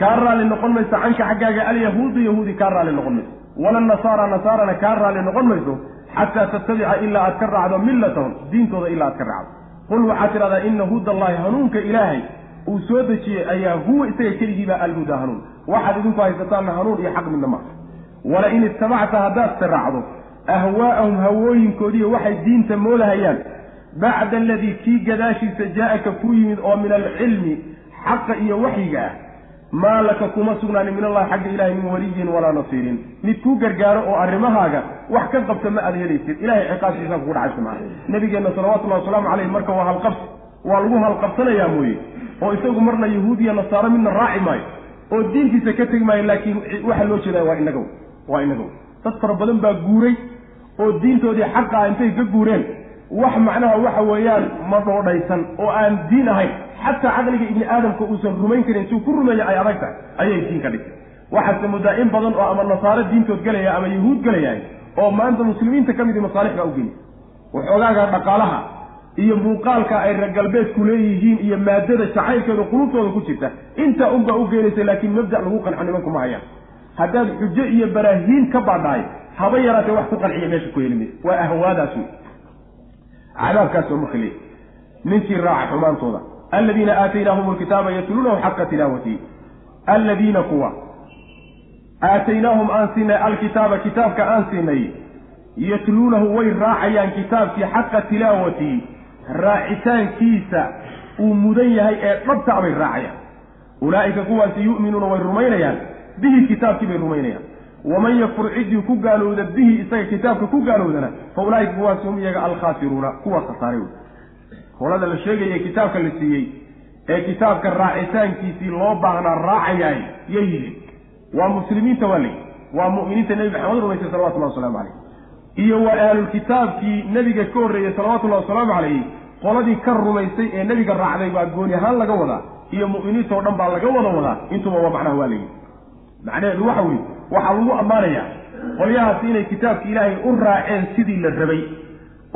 kaa raalli noqon mayso canka xaggaaga alyahuudu yahuudi kaa raalli noqon mayso. Walan nasaara nasaarana kaa raalli noqon mayso xataa tattabica ilaa aad ka raacdo millatahum diintooda ilaa aad ka raacdo. Qul waxaad tidhahdaa ina huda allahi hanuunka ilaahay uu soo dejiyey ayaa huwa isaga keligiibaa alhudaa hanuun. Waxaad idinku haysataanna hanuun iyo xaq midna maaha walain ittabacta haddaad tiraacdo ahwaa'ahum hawooyinkoodiiyo waxay diinta moodahayaan bacda aladii kii gadaashiisa jaa-aka ku yimid oo min alcilmi xaqa iyo waxyiga ah. Maa laka kuma sugnaanin min allahi xagga ilahi min waliyin walaa nasiirin. Mid kuu gargaaro oo arrimahaaga wax ka qabta ma aad helaysid. Ilahay ciqaabtiisa kugu dhacaysa maa nabigeenna salawatullahi wasalaamu caleyh marka waa halqabsi waa lagu halqabsanayaa mooye. Oo isagu marna yahuud iyo nasaaro midna raaci maayo. Oo diintiisa ka tegi maayo laakiin waxa loo jeedaa waa inagow waa inagow dad fara badan baa guuray oo diintoodii xaqaa intay ka guureen. Wax macnaha waxa weeyaan madhoodhaysan oo aan diin ahayn. Xataa caqliga ibni aadamka uusan rumayn karin intuu ku rumeeya ay adag tahay ayay diin ka dhigtay. Waxaase muddaa in badan oo ama nasaaro diintood gelaya ama yahuud gelayahay oo maanta muslimiinta ka midi masaalixbaa u geli. Waxoogaaga dhaqaalaha iyo muuqaalka ay reer galbeedku leeyihiin iyo maadada jacaylkeeda qulubtooda ku jirta intaa unbaa u geenaysa laakiin mabda lagu qanco nimankuma hayaan. Haddaad xujo iyo baraahiin ka baadhaay haba yaraatee wax ku qanciya meesha ku heli maysa waa ahwaadaas wey cadaabkaasoo marka ninkii raaca xumaantooda. Aladiina aataynaahum alkitaaba yatluunahu xaqa tilaawatihi aladiina kuwa. Aataynaahum aan siinay alkitaaba kitaabka aan siinay yatluunahu way raacayaan kitaabkii xaqa tilaawatihi raacitaankiisa uu mudan yahay ee dhabta bay raacayaan. Ulaa'ika kuwaasi yu'minuuna way rumaynayaan. Bihi kitaabkii bay rumaynayaan waman yakfur ciddii ku gaalowda bihi isaga kitaabka ku gaalowdana fa ulaa'ika kuwaasi hum iyaga alkhaasiruuna kuwa khasaaray qolada la sheegaya kitaabka la siiyey ee kitaabka raacitaankiisii loo baahnaa raacayaay yay yihiin waa muslimiinta waa layihi waa mu'miniinta nebi maxamed rumaysay salawatullahi wasalaamu calayh iyo waa ahlulkitaabkii nebiga ka horreeyey salawatullahi wasalaamu calayhi qoladii ka rumaysay ee nebiga raacday baa gooni ahaan laga wadaa iyo mu'miniinta oo dhan baa laga wada wadaa intuba waa macnaha waa layihi macnaheedu waxa weeye waxaa lagu ammaanayaa qolyahaasi inay kitaabka ilaahay u raaceen sidii la rabay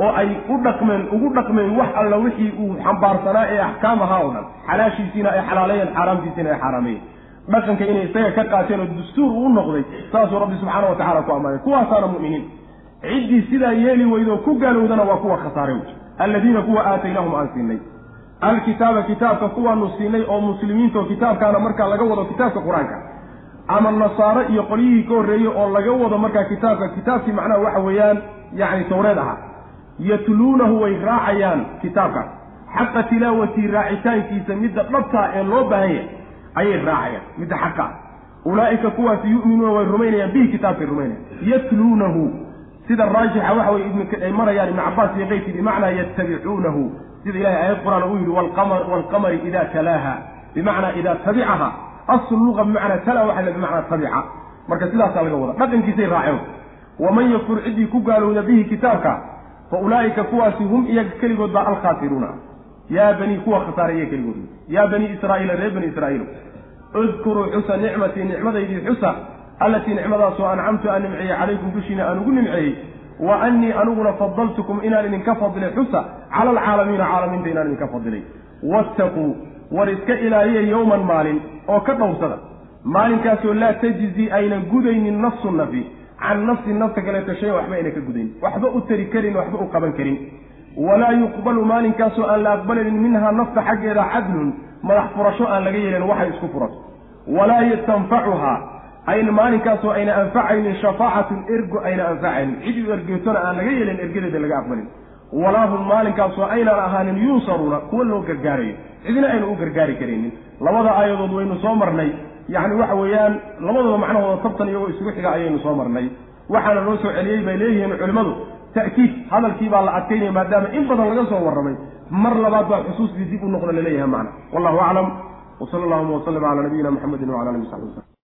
oo ay u dhaqmeen ugu dhaqmeen wax alla wixii uu xambaarsanaa ee axkaam ahaa oo dhan. Xalaashiisiina ay xalaaleeyeen xaaraamtiisiina ay xaaraameeyeen dhaqanka inay isaga ka qaateen oo dastuur uu noqday saasuu rabbi subxaana wa tacala ku ammaanay. Kuwaasaana mu'miniin ciddii sidaa yeeli weydoo ku gaalowdana waa kuwa khasaare wey alladiina kuwa aataynaahum aan siinay. Alkitaaba kitaabka kuwaanu siinay oo muslimiinta oo kitaabkaana markaa laga wado kitaabka qur'aanka ama nasaaro iyo qolyihii ka horreeyey oo laga wado markaa kitaabka. Kitaabkii macnaha waxa weeyaan yacni tawreed ahaa yatluunahu way raacayaan kitaabkaas xaqa tilaawatii raacitaankiisa midda dhabtaa ee loo baahan yahay ayay raacayaan midda xaqaa ulaa'ika kuwaasi yu'minuuna way rumaynayaan bihi kitaabkay rumaynayaan yatluunahu sida raajixa waxa weye ay marayaan ibnu cabaas iyo keyrkii bimacnaa yattabicuunahu sida ilahay aayad qur'aan uu yidhi waalqamari ida talaaha. Bimacnaa idaa tabicaha aslu luqa bimacnaa tala waxa le bimacnaa tabica marka sidaasaa laga wada. Dhaqankiisay raaceen. Waman yakfur ciddii ku gaalowda bihi kitaabka fa ulaa'ika kuwaasi hum iyaga keligood baa alkhaasiruuna. Yaa banii kuwa khasaareeya keligood. Yaa banii israa'iila reer bani israa'iil. Udkuruu xusa nicmatii nicmadaydii xusa allatii nicmadaasoo ancamtu aan nimceeyey calaykum dushiina aan ugu nimceeyey wa annii aniguna fadaltukum inaan idinka fadilay xusa cala alcaalamiina caalamiinta inaan idinka fadilay wattaquu war iska ilaaliya yowman maalin oo ka dhowrsada maalinkaasoo laa tajzi aynan gudaynin nafsu nafi can nafsin nafta kaleeto shayan waxba ayna ka gudayn. Waxba u tari karin waxba u qaban karin. Walaa yuqbalu maalinkaasoo aan la aqbalaynin minhaa nafta xaggeeda cadlun madax furasho aan laga yeelin waxay isku furato. Walaa tanfacuhaa ayna maalinkaasoo ayna anfacaynin shafaacatun ergo ayna anfacaynin. Cid u ergeetona aan laga yeelin ergadeeda laga aqbalin walaa hum maalinkaasoo aynaan ahaanin yunsaruuna kuwa loo gargaarayo. Cidna aynu u gargaari karaynin. Labada aayadood waynu soo marnay. Yacni waxa weeyaan labadaba macnahooda tabtan iyagoo isugu xiga ayaynu soo marnay. Waxaana loo soo celiyey bay leeyihiin culimmadu ta'kiid hadalkii baa la adkaynaya maadaama in badan laga soo warramay. Mar labaad baa xusuustii dib u noqda la leeyahay macna. Wallahu aclam wsala allahuma wasalam calaa nabiyina muxamedin wacala alihi w saxbi waslm